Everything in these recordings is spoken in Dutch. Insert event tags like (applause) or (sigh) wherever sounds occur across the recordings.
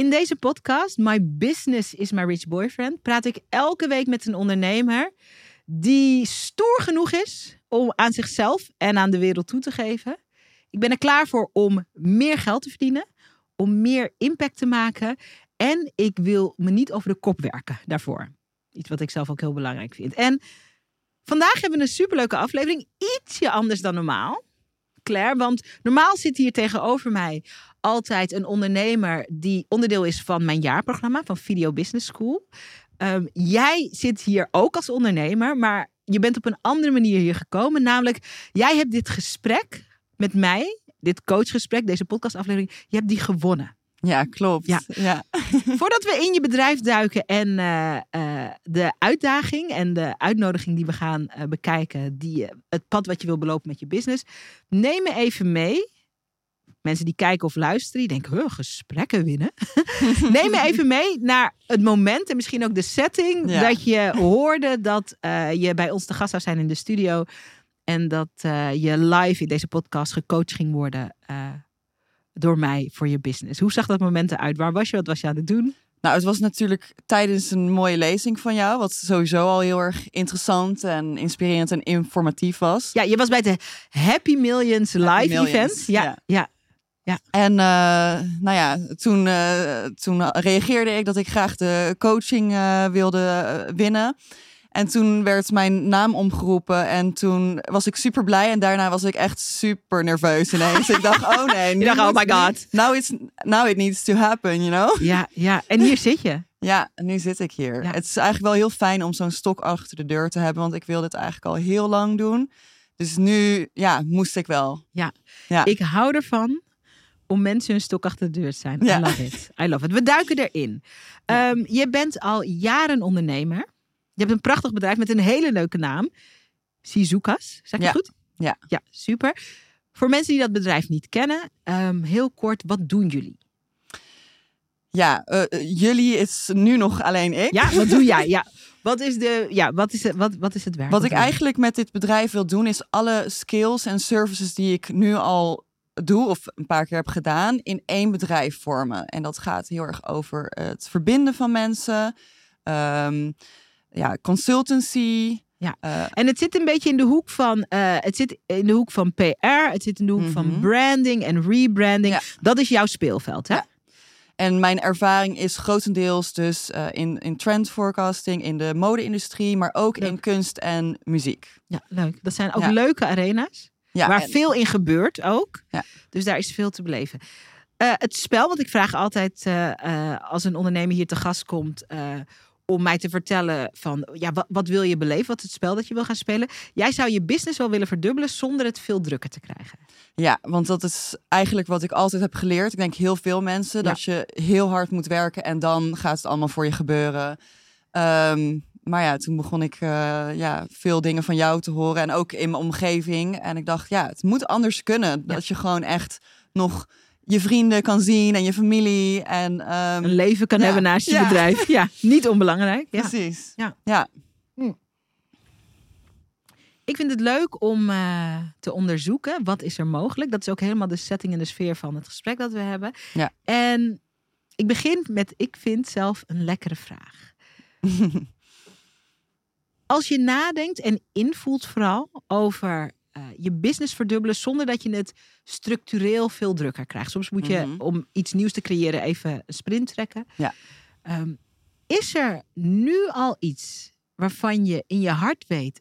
In deze podcast, My Business is My Rich Boyfriend, praat ik elke week met een ondernemer die stoer genoeg is om aan zichzelf en aan de wereld toe te geven. Ik ben er klaar voor om meer geld te verdienen, om meer impact te maken en ik wil me niet over de kop werken daarvoor. Iets wat ik zelf ook heel belangrijk vind. En vandaag hebben we een superleuke aflevering, ietsje anders dan normaal. Claire, want normaal zit hier tegenover mij altijd een ondernemer die onderdeel is van mijn jaarprogramma van Video Business School. Ehm, jij zit hier ook als ondernemer, maar je bent op een andere manier hier gekomen. Namelijk, jij hebt dit gesprek met mij, dit coachgesprek, deze podcastaflevering, je hebt die gewonnen. Ja, klopt. Ja. Ja. (laughs) Voordat we in je bedrijf duiken en eh, eh, de uitdaging en de uitnodiging die we gaan eh, bekijken, die, het pad wat je wil belopen met je business, neem me even mee. Mensen die kijken of luisteren, die denken, huh, gesprekken winnen. (laughs) neem me even mee naar het moment en misschien ook de setting Ja. dat je hoorde dat eh, je bij ons te gast zou zijn in de studio en dat eh, je live in deze podcast gecoacht ging worden eh, door mij voor je business. Hoe zag dat moment eruit? Waar was je? Wat was je aan het doen? Nou, het was natuurlijk tijdens een mooie lezing van jou, wat sowieso al heel erg interessant en inspirerend en informatief was. Ja, je was bij de Happy Millions live Millions, event. Ja, ja. ja. En eh, nou ja, toen, eh, toen reageerde ik dat ik graag de coaching eh, wilde winnen. En toen werd mijn naam omgeroepen en toen was ik super blij en daarna was ik echt super nerveus ineens. ik dacht, oh nee. (laughs) nu dacht, oh my God. Now, it's, now it needs to happen, you know? ja, ja. En hier zit je. (laughs) Ja, nu zit ik hier. Ja. Het is eigenlijk wel heel fijn om zo'n stok achter de deur te hebben, want ik wil dit eigenlijk al heel lang doen. Dus nu, ja, moest ik wel. Ja. Ja. Ik hou ervan om mensen hun stok achter de deur te zijn. Ja. I love it. I love it. We duiken erin. Ehm, je bent al jaren ondernemer. Je hebt een prachtig bedrijf met een hele leuke naam. Shizuka's. Zeg ik Ja. goed? Ja. Ja, super. Voor mensen die dat bedrijf niet kennen, ehm, heel kort, wat doen jullie? Ja, eh, eh, jullie is nu nog alleen ik. Ja, wat doe jij? Ja. (laughs) Wat is, de, ja, wat is, het, wat, wat is het werk? Wat ik eigenlijk met dit bedrijf wil doen, is alle skills en services die ik nu al doe of een paar keer heb gedaan, in één bedrijf vormen. En dat gaat heel erg over het verbinden van mensen, ehm, ja, consultancy. Ja. eh, En het zit een beetje in de hoek van, eh, het zit in de hoek van PR, het zit in de hoek van Mhm. branding en rebranding. Ja. Dat is jouw speelveld, hè? Ja. En mijn ervaring is grotendeels dus eh, in, in trend forecasting, in de mode-industrie, maar ook Leuk. in kunst en muziek. Ja, leuk. Dat zijn ook Ja. leuke arena's. Ja, waar en- veel in gebeurt ook. Ja. Dus daar is veel te beleven. Eh, het spel, want ik vraag altijd eh, eh, als een ondernemer hier te gast komt. om mij te vertellen van ja, wat, wat wil je beleven? Wat is het spel dat je wil gaan spelen? Jij zou je business wel willen verdubbelen zonder het veel drukker te krijgen. Ja, want dat is eigenlijk wat ik altijd heb geleerd. Ik denk heel veel mensen Ja. dat je heel hard moet werken en dan gaat het allemaal voor je gebeuren. Ehm, maar ja, toen begon ik eh, ja, veel dingen van jou te horen en ook in mijn omgeving. En ik dacht, ja, het moet anders kunnen. Dat je gewoon echt nog je vrienden kan zien en je familie. En, ehm, Een leven kan Ja. hebben naast je Ja. bedrijf. (laughs) Ja, niet onbelangrijk. Ja. Precies. Ja. ja. Ik vind het leuk om eh, te onderzoeken wat is er mogelijk. Dat is ook helemaal de setting en de sfeer van het gesprek dat we hebben. Ja. En ik begin met, ik vind zelf een lekkere vraag. (laughs) Als je nadenkt en invoelt vooral over eh, je business verdubbelen zonder dat je het structureel veel drukker krijgt. Soms moet je Mhm. om iets nieuws te creëren even een sprint trekken. Ja. Ehm, is er nu al iets waarvan je in je hart weet,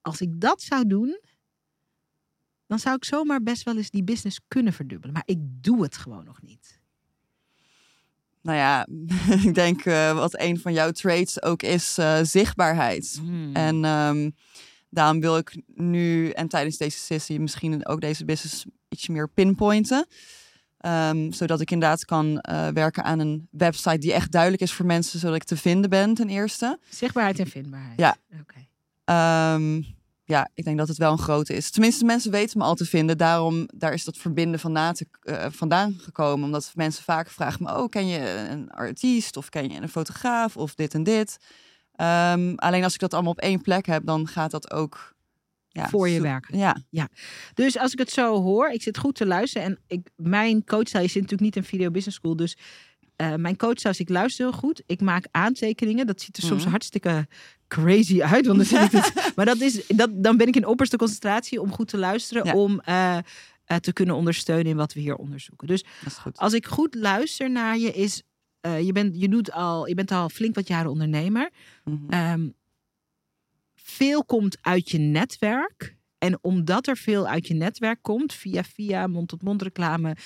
als ik dat zou doen, dan zou ik zomaar best wel eens die business kunnen verdubbelen. Maar ik doe het gewoon nog niet. Nou ja, (laughs) ik denk eh, wat een van jouw traits ook is eh, zichtbaarheid. En ehm, daarom wil ik nu en tijdens deze sessie misschien ook deze business ietsje meer pinpointen. Ehm, zodat ik inderdaad kan eh, werken aan een website die echt duidelijk is voor mensen, zodat ik te vinden ben ten eerste. Zichtbaarheid en vindbaarheid. Ja. Oké. Ehm, ja, ik denk dat het wel een grote is. Tenminste, mensen weten me al te vinden. Daarom daar is dat verbinden vandaan, te, eh, vandaan gekomen. Omdat mensen vaak vragen me... oh, ken je een artiest? Of ken je een fotograaf? Of dit en dit? Ehm, alleen als ik dat allemaal op één plek heb... dan gaat dat ook... Ja, Voor je zo- werken. Ja, Dus als ik het zo hoor, ik zit goed te luisteren. En ik, mijn coachstijl, je zit natuurlijk niet in Video Business School. Dus eh, mijn coach zei, ik luister heel goed. Ik maak aantekeningen. Dat ziet er soms Mhm. hartstikke crazy uit. Want dan, zit ik het, (laughs) maar dat is, dat, dan ben ik in opperste concentratie om goed te luisteren. Ja. Om eh, eh, te kunnen ondersteunen in wat we hier onderzoeken. Dus als ik goed luister naar je, is je, bent, je, doet al, je bent al flink wat jaren ondernemer. Mhm. Ehm, veel komt uit je netwerk. En omdat er veel uit je netwerk komt, via via, mond-tot-mond reclame,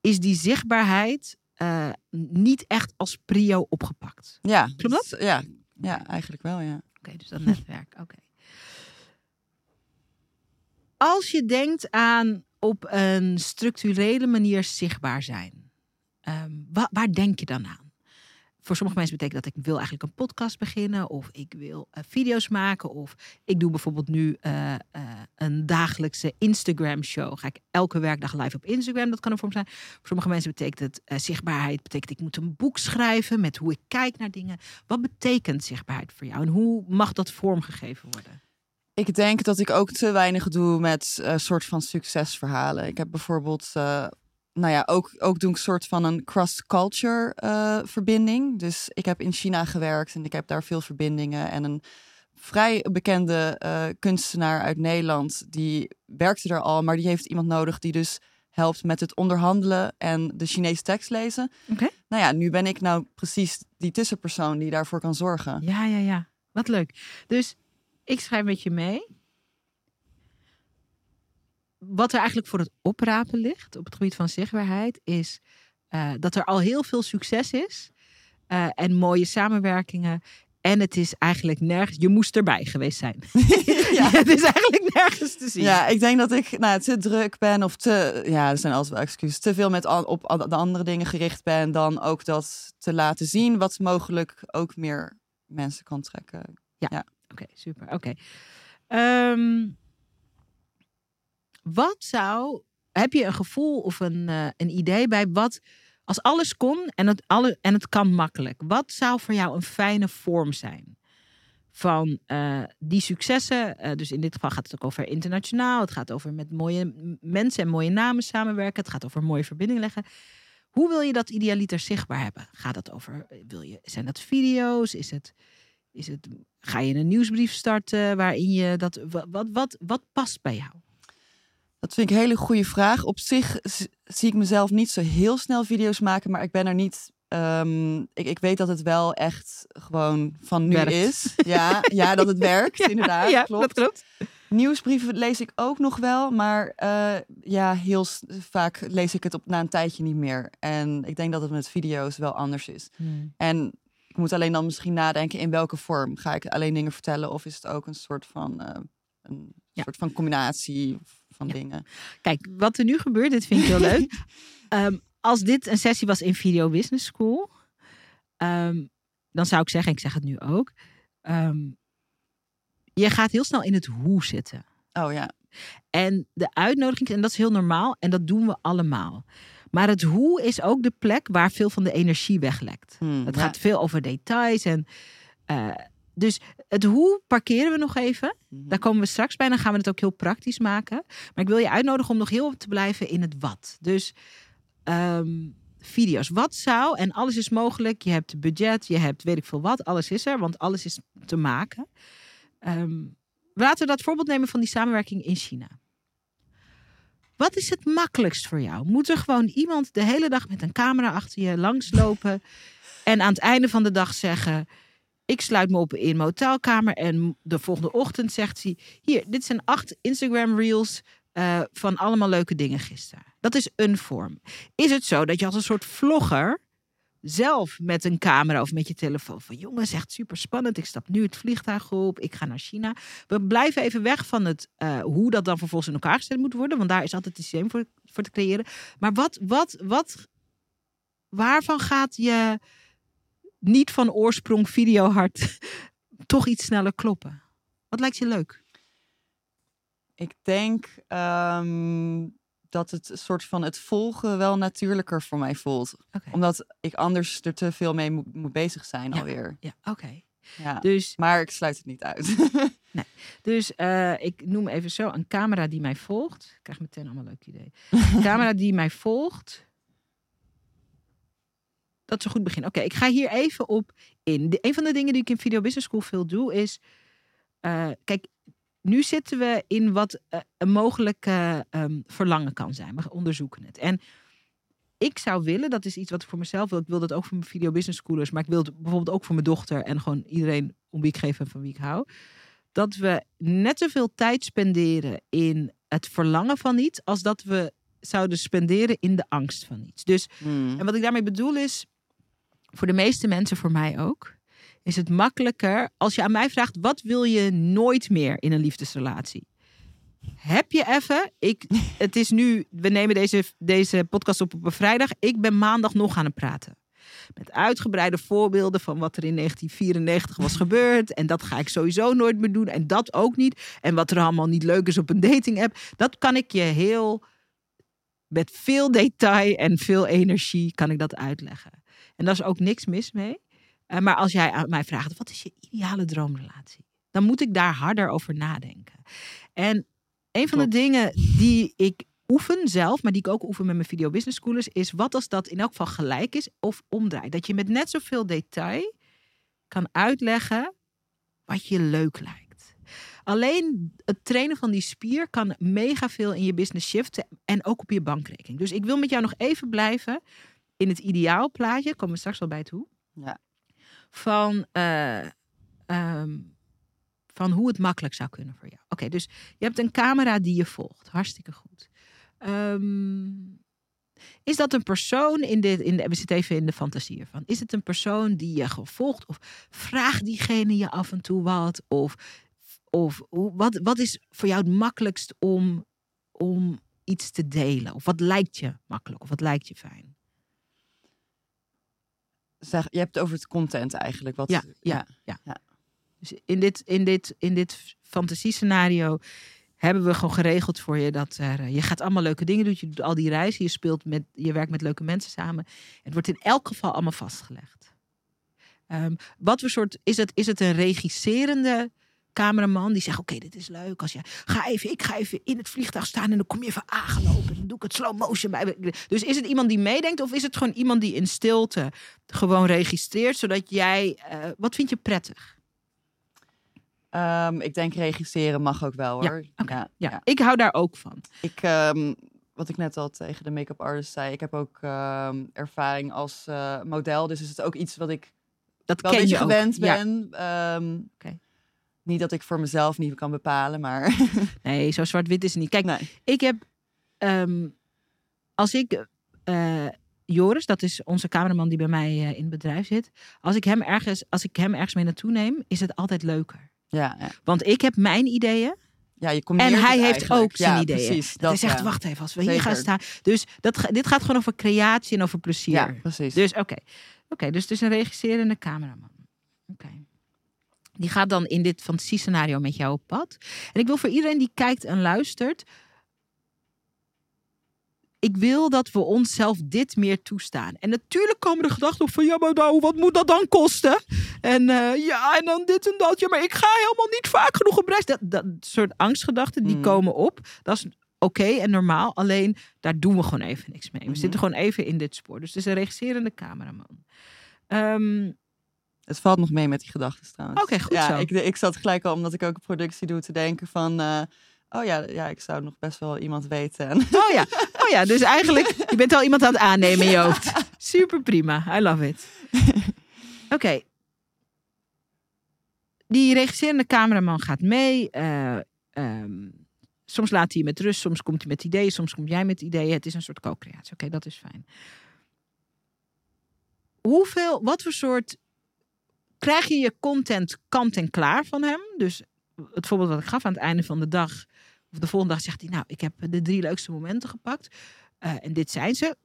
is die zichtbaarheid eh, niet echt als prio opgepakt. Ja, Klopt dat? Ja, ja, eigenlijk wel, ja. Oké, dus dat netwerk. Oké. Als je denkt aan op een structurele manier zichtbaar zijn, ehm, wa- waar denk je dan aan? Voor sommige mensen betekent dat ik wil eigenlijk een podcast beginnen, of ik wil eh, video's maken, of ik doe bijvoorbeeld nu eh, eh, een dagelijkse Instagram-show. Ga ik elke werkdag live op Instagram? Dat kan een vorm zijn. Voor sommige mensen betekent het zichtbaarheid, betekent ik moet een boek schrijven met hoe ik kijk naar dingen. Wat betekent zichtbaarheid voor jou en hoe mag dat vormgegeven worden? Ik denk dat ik ook te weinig doe met een soort van succesverhalen. Ik heb bijvoorbeeld, nou ja, ook, ook doe ik een soort van een cross-culture eh, verbinding. Dus ik heb in China gewerkt en ik heb daar veel verbindingen. En een vrij bekende eh, kunstenaar uit Nederland, die werkte er al, maar die heeft iemand nodig die dus helpt met het onderhandelen en de Chinese tekst lezen. Oké. Nou ja, nu ben ik nou precies die tussenpersoon die daarvoor kan zorgen. Ja, ja, ja. Wat leuk. Dus ik schrijf met je mee. Wat er eigenlijk voor het oprapen ligt op het gebied van zichtbaarheid, is eh, dat er al heel veel succes is eh, en mooie samenwerkingen. En het is eigenlijk nergens. Je moest erbij geweest zijn. (laughs) (laughs) Ja. het is eigenlijk nergens te zien. Ja, ik denk dat ik nou, te druk ben of te, ja, er zijn altijd wel excuses, te veel met an- op de andere dingen gericht ben dan ook dat te laten zien, wat mogelijk ook meer mensen kan trekken. Oké, super. Oké. Ehm, wat zou. Heb je een gevoel of een, eh, een idee bij wat. Als alles kon en het, alle, en het kan makkelijk. Wat zou voor jou een fijne vorm zijn? Van eh, die successen. eh, dus in dit geval gaat het ook over internationaal. Het gaat over met mooie mensen en mooie namen samenwerken. Het gaat over mooie verbindingen leggen. Hoe wil je dat idealiter zichtbaar hebben? Gaat dat over. Wil je, zijn dat video's? Is het. Is het Ga je een nieuwsbrief starten waarin je dat. Wat, wat, wat past bij jou? Dat vind ik een hele goede vraag. Op zich zie ik mezelf niet zo heel snel video's maken, maar ik ben er niet. ehm, ik, ik weet dat het wel echt gewoon van nu Werkt. is. Ja, ja, dat het (laughs) werkt, inderdaad. ja, klopt. dat klopt. Nieuwsbrieven lees ik ook nog wel, maar eh, ja, heel vaak lees ik het op na een tijdje niet meer. En ik denk dat het met video's wel anders is. En ik moet alleen dan misschien nadenken in welke vorm. Ga ik alleen dingen vertellen of is het ook een soort van, eh, een Ja. soort van combinatie van Ja. dingen? Kijk, wat er nu gebeurt, dit vind ik heel leuk. (laughs) Ehm, als dit een sessie was in Video Business School, ehm, dan zou ik zeggen, ik zeg het nu ook, ehm, je gaat heel snel in het hoe zitten. Oh ja, En de uitnodiging, en dat is heel normaal, en dat doen we allemaal. Maar het hoe is ook de plek waar veel van de energie weglekt. Hmm, Het ja. gaat veel over details. En, eh, dus het hoe parkeren we nog even. Mhm. Daar komen we straks bij. Dan gaan we het ook heel praktisch maken. Maar ik wil je uitnodigen om nog heel te blijven in het wat. Dus ehm, video's. Wat zou, en alles is mogelijk. Je hebt budget, je hebt weet ik veel wat. Alles is er, want alles is te maken. Ehm, laten we dat voorbeeld nemen van die samenwerking in China. Wat is het makkelijkst voor jou? Moet er gewoon iemand de hele dag met een camera achter je langslopen en aan het einde van de dag zeggen: Ik sluit me op in mijn hotelkamer en de volgende ochtend zegt hij: Hier, dit zijn acht Instagram reels eh, van allemaal leuke dingen gisteren. Dat is een vorm. Is het zo dat je als een soort vlogger zelf met een camera of met je telefoon van jongens, echt super spannend. Ik stap nu het vliegtuig op. Ik ga naar China. We blijven even weg van het eh, hoe dat dan vervolgens in elkaar gezet moet worden, want daar is altijd een systeem voor, voor te creëren. Maar wat, wat, wat, waarvan gaat je niet van oorsprong videohart (laughs) toch iets sneller kloppen? Wat lijkt je leuk? Ik denk ehm, dat het een soort van het volgen wel natuurlijker voor mij voelt. Omdat ik anders er te veel mee moet, moet bezig zijn Ja. alweer. Ja, oké. Ja. Dus, Maar ik sluit het niet uit. (laughs) dus eh, ik noem even zo een camera die mij volgt. Ik krijg meteen allemaal leuk idee. (laughs) Een camera die mij volgt. Dat is een goed begin. Oké, ik ga hier even op in. De, een van de dingen die ik in Video Business School veel doe is... eh, kijk, nu zitten we in wat eh, een mogelijke ehm, verlangen kan zijn. We onderzoeken het. En ik zou willen, dat is iets wat ik voor mezelf wil. Ik wil dat ook voor mijn Video Business Schoolers. Maar ik wil het bijvoorbeeld ook voor mijn dochter. En gewoon iedereen om wie ik geef en van wie ik hou. Dat we net zoveel tijd spenderen in het verlangen van iets... als dat we zouden spenderen in de angst van iets. Dus Hmm. en wat ik daarmee bedoel is, voor de meeste mensen, voor mij ook, is het makkelijker als je aan mij vraagt: wat wil je nooit meer in een liefdesrelatie? Heb je even? Ik, (laughs) het is nu, we nemen deze, deze podcast op op een vrijdag. Ik ben maandag nog aan het praten. Met uitgebreide voorbeelden van wat er in 1994 was gebeurd. En dat ga ik sowieso nooit meer doen. En dat ook niet. En wat er allemaal niet leuk is op een dating app. Dat kan ik je heel met veel detail en veel energie kan ik dat uitleggen. En daar is ook niks mis mee. Eh, maar als jij aan mij vraagt, wat is je ideale droomrelatie? Dan moet ik daar harder over nadenken. En een van Klopt. de dingen die ik oefen zelf, maar die ik ook oefen met mijn video business schoolers, is wat als dat in elk geval gelijk is of omdraait. Dat je met net zoveel detail kan uitleggen wat je leuk lijkt. Alleen het trainen van die spier kan mega veel in je business shiften en ook op je bankrekening. Dus ik wil met jou nog even blijven in het ideaalplaatje, komen we straks wel bij toe, Ja. van, eh, ehm, van hoe het makkelijk zou kunnen voor jou. Oké, dus je hebt een camera die je volgt. Hartstikke goed. Ehm, is dat een persoon in dit, in de, we zitten even in de fantasie ervan. Is het een persoon die je gewoon volgt? Of vraagt diegene je af en toe wat? Of, of wat, wat is voor jou het makkelijkst om, om iets te delen? Of wat lijkt je makkelijk? Of wat lijkt je fijn? Zeg, je hebt het over het content eigenlijk. Wat, Ja, ja, ja. ja. Dus in dit, in dit, in dit fantasiescenario hebben we gewoon geregeld voor je dat er, eh, je gaat allemaal leuke dingen doen. Je doet al die reizen, je speelt met, je werkt met leuke mensen samen. Het wordt in elk geval allemaal vastgelegd. Ehm, wat voor soort is het? Is het een regisserende cameraman die zegt: Oké, dit is leuk. Als je ga even, ik ga even in het vliegtuig staan en dan kom je even aangelopen. Dan doe ik het slow motion bij. Dus is het iemand die meedenkt of is het gewoon iemand die in stilte gewoon registreert, zodat jij. eh, wat vind je prettig? Ehm, ik denk regisseren mag ook wel Ja, hoor. Ja, Ja, ja. ik hou daar ook van. Ik, ehm, wat ik net al tegen de make-up artist zei, ik heb ook ehm, ervaring als eh, model. Dus is het ook iets wat ik Dat wel je ook. gewend ben. Oké. Niet dat ik voor mezelf niet kan bepalen, maar (laughs) Nee, zo zwart-wit is het niet. Kijk, nee. ik heb. ehm, als ik. eh, Joris, dat is onze cameraman die bij mij eh, in het bedrijf zit. Als ik, hem ergens, als ik hem ergens mee naartoe neem, is het altijd leuker. Ja, ja. Want ik heb mijn ideeën ja, je en hij heeft eigenlijk. ook zijn ja, ideeën. Precies, Dat hij zegt, wacht even, als we hier gaan staan. Dus dat, dit gaat gewoon over creatie en over plezier. Ja, precies. Dus oké, Oké, dus het is een regisserende cameraman. Oké. Die gaat dan in dit fantasiescenario met jou op pad. En ik wil voor iedereen die kijkt en luistert. Ik wil dat we onszelf dit meer toestaan. En natuurlijk komen de gedachten op van ja, maar nou, wat moet dat dan kosten? En eh, ja, en dan dit en dat. Ja, maar ik ga helemaal niet vaak genoeg op reis. Dat, dat soort angstgedachten die Mhm. komen op. Dat is oké en normaal. Alleen daar doen we gewoon even niks mee. We Mhm. zitten gewoon even in dit spoor. Dus het is een regisserende cameraman. Ehm, Het valt nog mee met die gedachten trouwens. Oké, goed ja, zo. Ik, ik zat gelijk al, omdat ik ook een productie doe, te denken van... eh, oh ja, ja, ik zou nog best wel iemand weten. En oh ja, oh ja, dus eigenlijk, (laughs) je bent al iemand aan het aannemen in je hoofd. (laughs) Super prima, I love it. (laughs) Oké. Die regisserende cameraman gaat mee. eh, ehm, soms laat hij je met rust, soms komt hij met ideeën, soms kom jij met ideeën. Het is een soort co-creatie. Oké, dat is fijn. Hoeveel, wat voor soort krijg je je content kant en klaar van hem? Dus het voorbeeld wat ik gaf aan het einde van de dag, of de volgende dag zegt hij, nou, ik heb de drie leukste momenten gepakt. Eh, en dit zijn ze.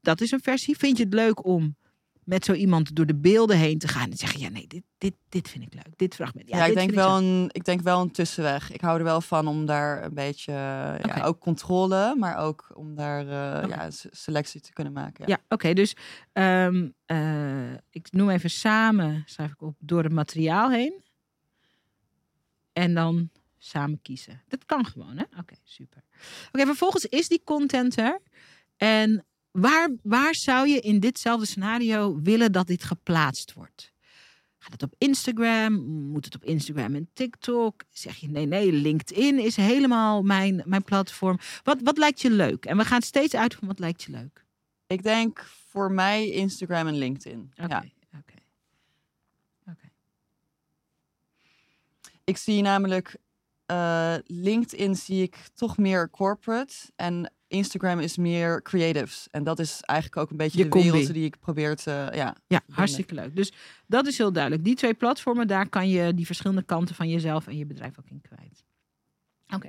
Dat is een versie. Vind je het leuk om met zo iemand door de beelden heen te gaan en zeggen, ja, nee, dit, dit, dit vind ik leuk. Dit fragment. Ja, ja, ik denk, wel een, ik denk wel een tussenweg. Ik hou er wel van om daar een beetje, ja, ook controle, maar ook om daar Oké. ja, se- selectie te kunnen maken. Ja, oké. dus ehm, eh, ik noem even samen, schrijf ik op, door het materiaal heen. En dan samen kiezen. Dat kan gewoon, hè? Oké, super. Oké, vervolgens is die content er. En waar, waar zou je in ditzelfde scenario willen dat dit geplaatst wordt? Gaat het op Instagram? Moet het op Instagram en TikTok? Zeg je nee, nee, LinkedIn is helemaal mijn, mijn platform. Wat, wat lijkt je leuk? En we gaan steeds uit van wat lijkt je leuk. Ik denk voor mij Instagram en LinkedIn. Oké, Ja. oké. Oké. Ik zie namelijk eh, LinkedIn zie ik toch meer corporate en Instagram is meer creatives. En dat is eigenlijk ook een beetje Je de combi. wereld die ik probeer te ja. Ja, hartstikke leuk. Dus dat is heel duidelijk. Die twee platformen, daar kan je die verschillende kanten van jezelf en je bedrijf ook in kwijt. Oké.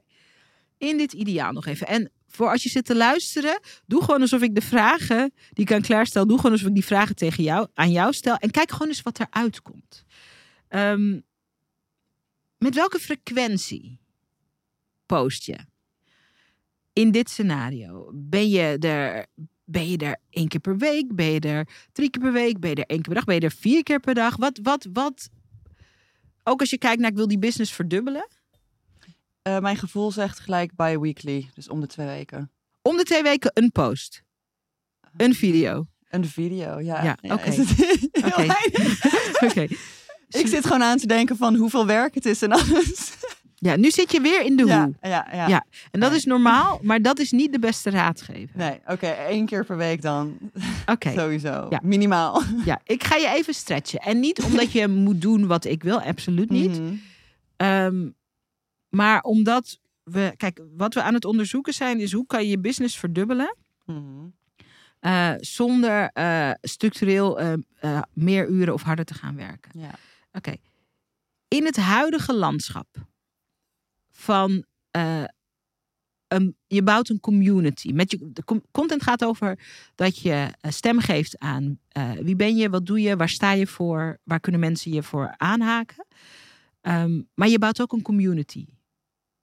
In dit ideaal nog even. En voor als je zit te luisteren, doe gewoon alsof ik de vragen die ik aan Klaar stel, doe gewoon alsof ik die vragen tegen jou, aan jou stel. En kijk gewoon eens wat eruit komt. Ehm, met welke frequentie post je? In dit scenario. Ben je er ben je er één keer per week? Ben je er drie keer per week? Ben je er één keer per dag? Ben je er vier keer per dag? Wat, wat, wat? Ook als je kijkt naar ik wil die business verdubbelen. Eh, mijn gevoel zegt gelijk bi-weekly, dus om de twee weken. Om de twee weken een post. Een video. Een video, ja. Ja? (laughs) (laughs) Oké. Ik zit gewoon aan te denken van hoeveel werk het is en alles. Ja, nu zit je weer in de Ja, hoe. ja, ja. Ja. En dat is normaal, maar dat is niet de beste raadgever. Nee, oké, één keer per week dan. Oké. (laughs) Sowieso. Ja. Minimaal. (laughs) Ja, ik ga je even stretchen. En niet omdat je (laughs) moet doen wat ik wil, absoluut niet. Mhm. Ehm, maar omdat we, kijk, wat we aan het onderzoeken zijn, is hoe kan je je business verdubbelen Mhm. eh, zonder eh, structureel eh, meer uren of harder te gaan werken. Ja. Oké. In het huidige landschap van eh, je bouwt een community. Met je, content gaat over dat je eh, stem geeft aan eh, wie ben je, wat doe je, waar sta je voor, waar kunnen mensen je voor aanhaken. Ehm, maar je bouwt ook een community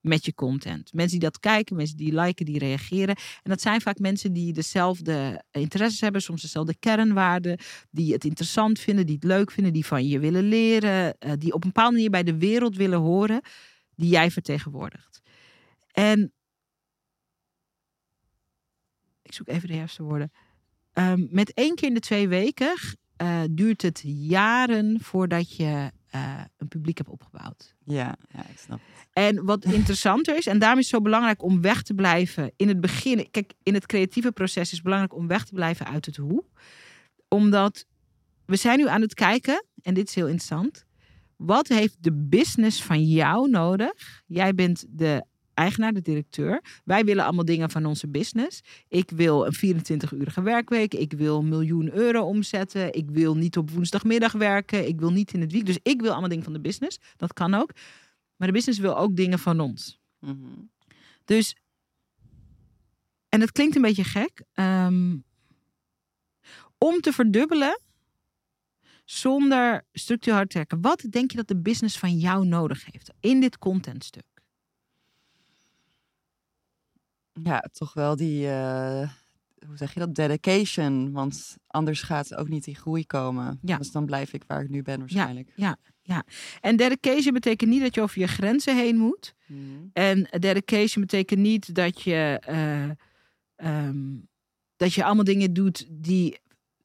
met je content. Mensen die dat kijken, mensen die liken, die reageren. En dat zijn vaak mensen die dezelfde interesses hebben, soms dezelfde kernwaarden, die het interessant vinden, die het leuk vinden, die van je willen leren, die op een bepaalde manier bij de wereld willen horen, die jij vertegenwoordigt. En ik zoek even de juiste woorden. Ehm, met één keer in de twee weken eh, duurt het jaren voordat je eh, een publiek hebt opgebouwd. Ja, ja, ik snap. En wat (laughs) interessanter is, en daarom is het zo belangrijk om weg te blijven in het begin. Kijk, in het creatieve proces is het belangrijk om weg te blijven uit het hoe. Omdat we zijn nu aan het kijken, en dit is heel interessant. Wat heeft de business van jou nodig? Jij bent de eigenaar, de directeur. Wij willen allemaal dingen van onze business. Ik wil een 24-urige werkweek. Ik wil een miljoen euro omzetten. Ik wil niet op woensdagmiddag werken. Ik wil niet in het week. Dus ik wil allemaal dingen van de business. Dat kan ook. Maar de business wil ook dingen van ons. Mhm. Dus, en het klinkt een beetje gek. ehm, om te verdubbelen zonder structuur hard te werken. Wat denk je dat de business van jou nodig heeft in dit contentstuk? Ja, toch wel die, eh, hoe zeg je dat, dedication. Want anders gaat ook niet die groei komen. Ja. Dus dan blijf ik waar ik nu ben waarschijnlijk. En dedication betekent niet dat je over je grenzen heen moet. Mhm. En dedication betekent niet dat je, eh, ehm, dat je allemaal dingen doet die,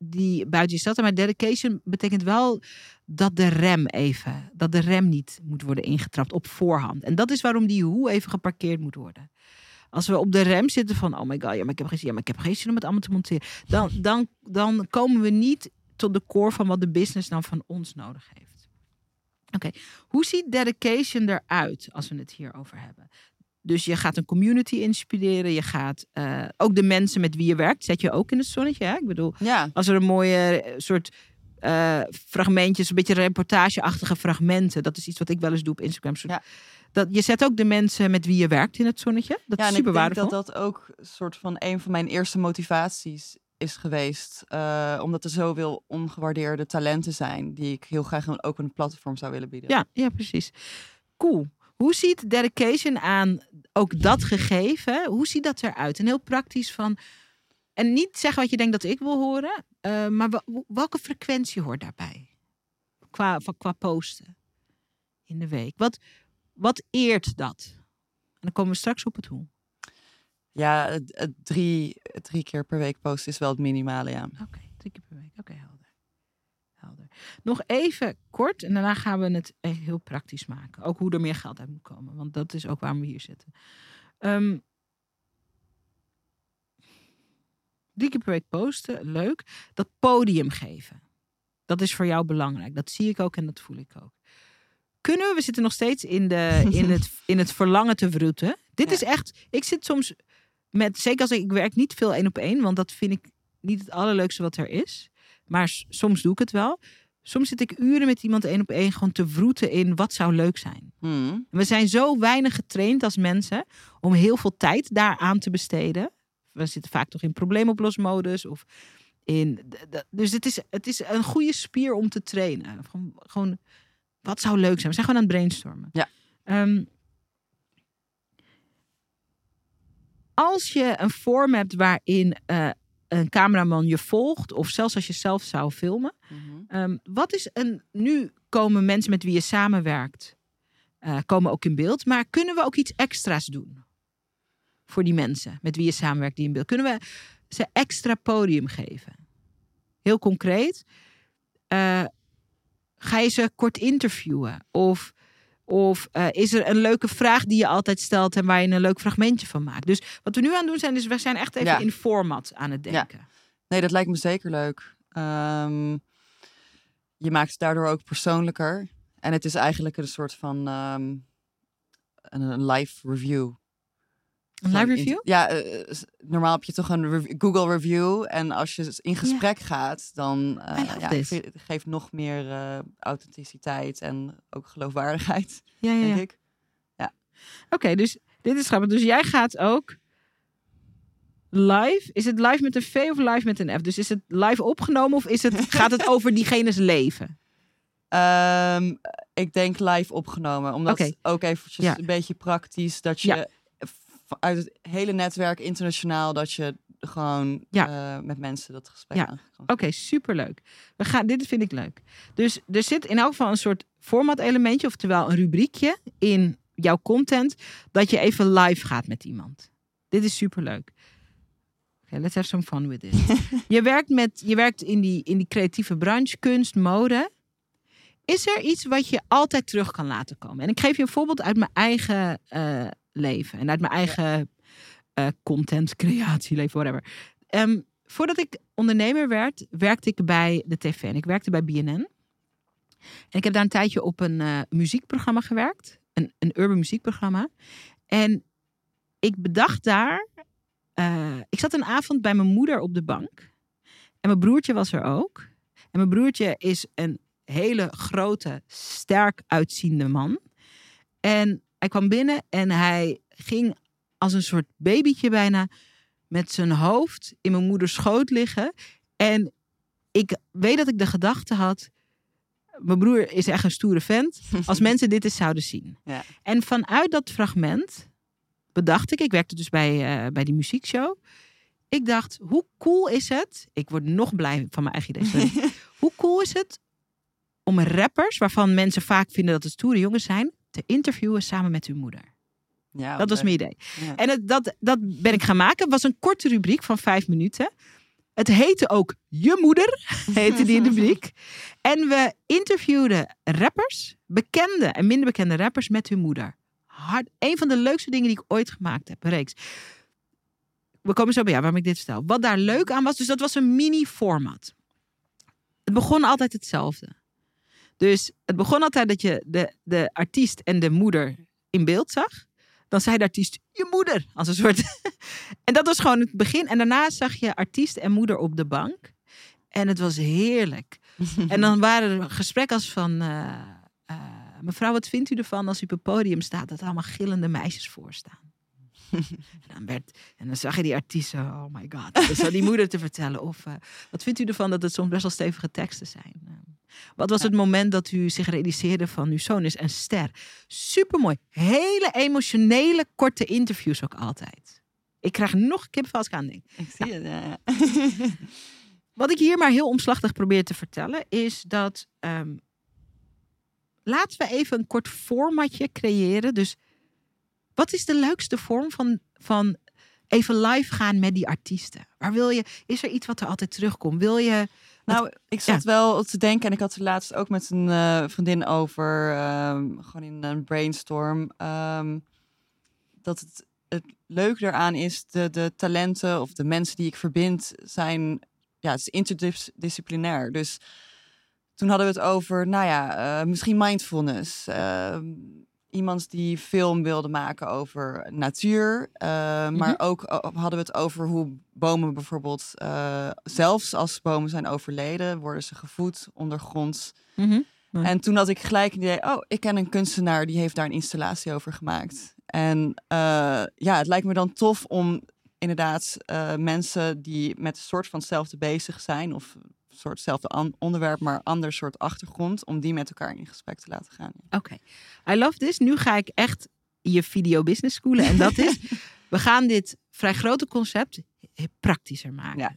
die buiten jezelf zijn. Maar dedication betekent wel dat de rem even, dat de rem niet moet worden ingetrapt op voorhand. En dat is waarom die hoe even geparkeerd moet worden. Als we op de rem zitten van, oh my god, ja, maar ik heb geen zin, ja, maar ik heb geen zin om het allemaal te monteren. Dan, dan, dan komen we niet tot de core van wat de business dan van ons nodig heeft. Oké, hoe ziet dedication eruit als we het hierover hebben? Dus je gaat een community inspireren. Je gaat eh, ook de mensen met wie je werkt, zet je ook in het zonnetje. Hè? Ik bedoel, Ja, als er een mooie eh, soort eh, fragmentjes, een beetje reportageachtige fragmenten. Dat is iets wat ik wel eens doe op Instagram. Soort- Ja. Dat, je zet ook de mensen met wie je werkt in het zonnetje. Dat ja is super ik denk waardevol. dat dat ook een soort van een van mijn eerste motivaties is geweest. Omdat er zoveel ongewaardeerde talenten zijn die ik heel graag ook een platform zou willen bieden. Ja, ja, precies. Cool. Hoe ziet dedication aan ook dat gegeven? Hoe ziet dat eruit? En heel praktisch van. En niet zeggen wat je denkt dat ik wil horen, eh, maar welke frequentie hoort daarbij? Qua, qua posten in de week. Wat, wat eert dat? En dan komen we straks op het hoe. Ja, drie, drie keer per week posten is wel het minimale, ja. Oké, drie keer per week. Oké, helder. Helder. Nog even kort en daarna gaan we het heel praktisch maken. Ook hoe er meer geld uit moet komen, want dat is ook waarom we hier zitten. Ehm, drie keer per week posten, leuk. Dat podium geven, dat is voor jou belangrijk. Dat zie ik ook en dat voel ik ook. Kunnen we, we zitten nog steeds in, de, in, het, (laughs) in het verlangen te vroeten. Dit Ja. is echt, ik zit soms met, zeker als ik, ik werk niet veel één op één, want dat vind ik niet het allerleukste wat er is. Maar soms doe ik het wel. Soms zit ik uren met iemand één op één gewoon te vroeten in wat zou leuk zijn. Hmm. We zijn zo weinig getraind als mensen om heel veel tijd daaraan te besteden. We zitten vaak toch in probleemoplosmodus of in. Dus het is, het is een goede spier om te trainen. Gewoon, gewoon wat zou leuk zijn? We zijn gewoon aan het brainstormen. Ja. Ehm, als je een vorm hebt waarin eh, een cameraman je volgt, of zelfs als je zelf zou filmen, Mhm. Ehm, wat is een. Nu komen mensen met wie je samenwerkt, eh, komen ook in beeld. Maar kunnen we ook iets extra's doen? Voor die mensen met wie je samenwerkt, die in beeld. Kunnen we ze extra podium geven? Heel concreet. eh, ga je ze kort interviewen? Of, of eh, is er een leuke vraag die je altijd stelt en waar je een leuk fragmentje van maakt? Dus wat we nu aan het doen zijn, is we zijn echt even Ja. in format aan het Ja. denken. Nee, dat lijkt me zeker leuk. Ehm, je maakt het daardoor ook persoonlijker. En het is eigenlijk een soort van ehm, een, een live review. Een live review? Ja, eh, s- normaal heb je toch een Google review. En als je in gesprek gaat, dan eh, love ja, ge- geeft nog meer eh, authenticiteit en ook geloofwaardigheid, (laughs) Ja, ja, denk ja. ik. Oké, dus dit is grappig. Dus jij gaat ook live. Is het live met een V of live met een F? Dus is het live opgenomen of is het, (laughs) gaat het over diegene's leven? Ehm, ik denk live opgenomen. Omdat Oké. ook eventjes Ja. een beetje praktisch. Dat je Ja. Uit het hele netwerk internationaal... dat je gewoon Ja. eh, met mensen dat gesprek Ja. Oké, superleuk. We gaan, dit vind ik leuk. Dus er zit in elk geval een soort format elementje, oftewel een rubriekje in jouw content, dat je even live gaat met iemand. Dit is superleuk. Oké, let's have some fun with this. (laughs) je werkt, met, je werkt in, die, in die creatieve branche, kunst, mode. Is er iets wat je altijd terug kan laten komen? En ik geef je een voorbeeld uit mijn eigen eh, leven en uit mijn eigen eh, content, creatieleven, whatever. Ehm, voordat ik ondernemer werd, werkte ik bij de tv en ik werkte bij BNN. En ik heb daar een tijdje op een eh, muziekprogramma gewerkt, een, een urban muziekprogramma. En ik bedacht daar, eh, ik zat een avond bij mijn moeder op de bank en mijn broertje was er ook. En mijn broertje is een hele grote, sterk uitziende man. En hij kwam binnen en hij ging als een soort babytje bijna met zijn hoofd in mijn moeders schoot liggen. En ik weet dat ik de gedachte had. Mijn broer is echt een stoere vent. (laughs) Als mensen dit eens zouden zien. Ja. En vanuit dat fragment bedacht ik, ik werkte dus bij, eh, bij die muziekshow. Ik dacht, hoe cool is het? Ik word nog blij van mijn eigen idee. (laughs) hoe cool is het om rappers, waarvan mensen vaak vinden dat het stoere jongens zijn, te interviewen samen met hun moeder? Ja, Dat was mijn idee. Ja. En het, dat, dat ben ik gaan maken. Het was een korte rubriek van vijf minuten. Het heette ook Je Moeder, (laughs) heette die rubriek. En we interviewden rappers, bekende en minder bekende rappers met hun moeder. Hard, een van de leukste dingen die ik ooit gemaakt heb, een reeks. We komen zo bij jou waarom ik dit vertel. Wat daar leuk aan was, dus dat was een mini-format. Het begon altijd hetzelfde. Dus het begon altijd dat je de, de artiest en de moeder in beeld zag. Dan zei de artiest, je moeder, als een soort... (laughs) en dat was gewoon het begin. En daarna zag je artiest en moeder op de bank. En het was heerlijk. (laughs) en dan waren er gesprekken als van... eh, eh, mevrouw, wat vindt u ervan als u op het podium staat... dat allemaal gillende meisjes voor staan? (laughs) en, dan werd, en dan zag je die artiesten, oh my god. Dat die moeder te vertellen. Of eh, wat vindt u ervan dat het soms best wel stevige teksten zijn? Wat was het moment dat u zich realiseerde van uw zoon is een ster? Supermooi. Hele emotionele, korte interviews ook altijd. Ik krijg nog kipvel als ik aan denk. Ik zie het, ja. ja. (laughs) Wat ik hier maar heel omslachtig probeer te vertellen is dat ehm, laten we even een kort formatje creëren. Dus wat is de leukste vorm van, van even live gaan met die artiesten? Waar wil je, is er iets wat er altijd terugkomt? Wil je... Nou, ik zat wel te denken en ik had er laatst ook met een eh, vriendin over, ehm, gewoon in een brainstorm, ehm, dat het, het leuke eraan is, de, de talenten of de mensen die ik verbind zijn, ja, het is interdisciplinair. Dus toen hadden we het over, nou ja, eh, misschien mindfulness. ehm, iemand die film wilde maken over natuur. eh, Maar Mhm. ook o- hadden we het over hoe bomen bijvoorbeeld, eh, zelfs als bomen zijn overleden, worden ze gevoed ondergronds. Mhm. Ja. En toen had ik gelijk een idee, oh, ik ken een kunstenaar die heeft daar een installatie over gemaakt. En eh, ja, het lijkt me dan tof om inderdaad eh, mensen die met een soort van hetzelfde bezig zijn, of soort hetzelfde onderwerp, maar ander soort achtergrond, om die met elkaar in gesprek te laten gaan. Oké, I love this. Nu ga ik echt je video business schoolen. En dat is, (laughs) we gaan dit vrij grote concept praktischer maken. Ja.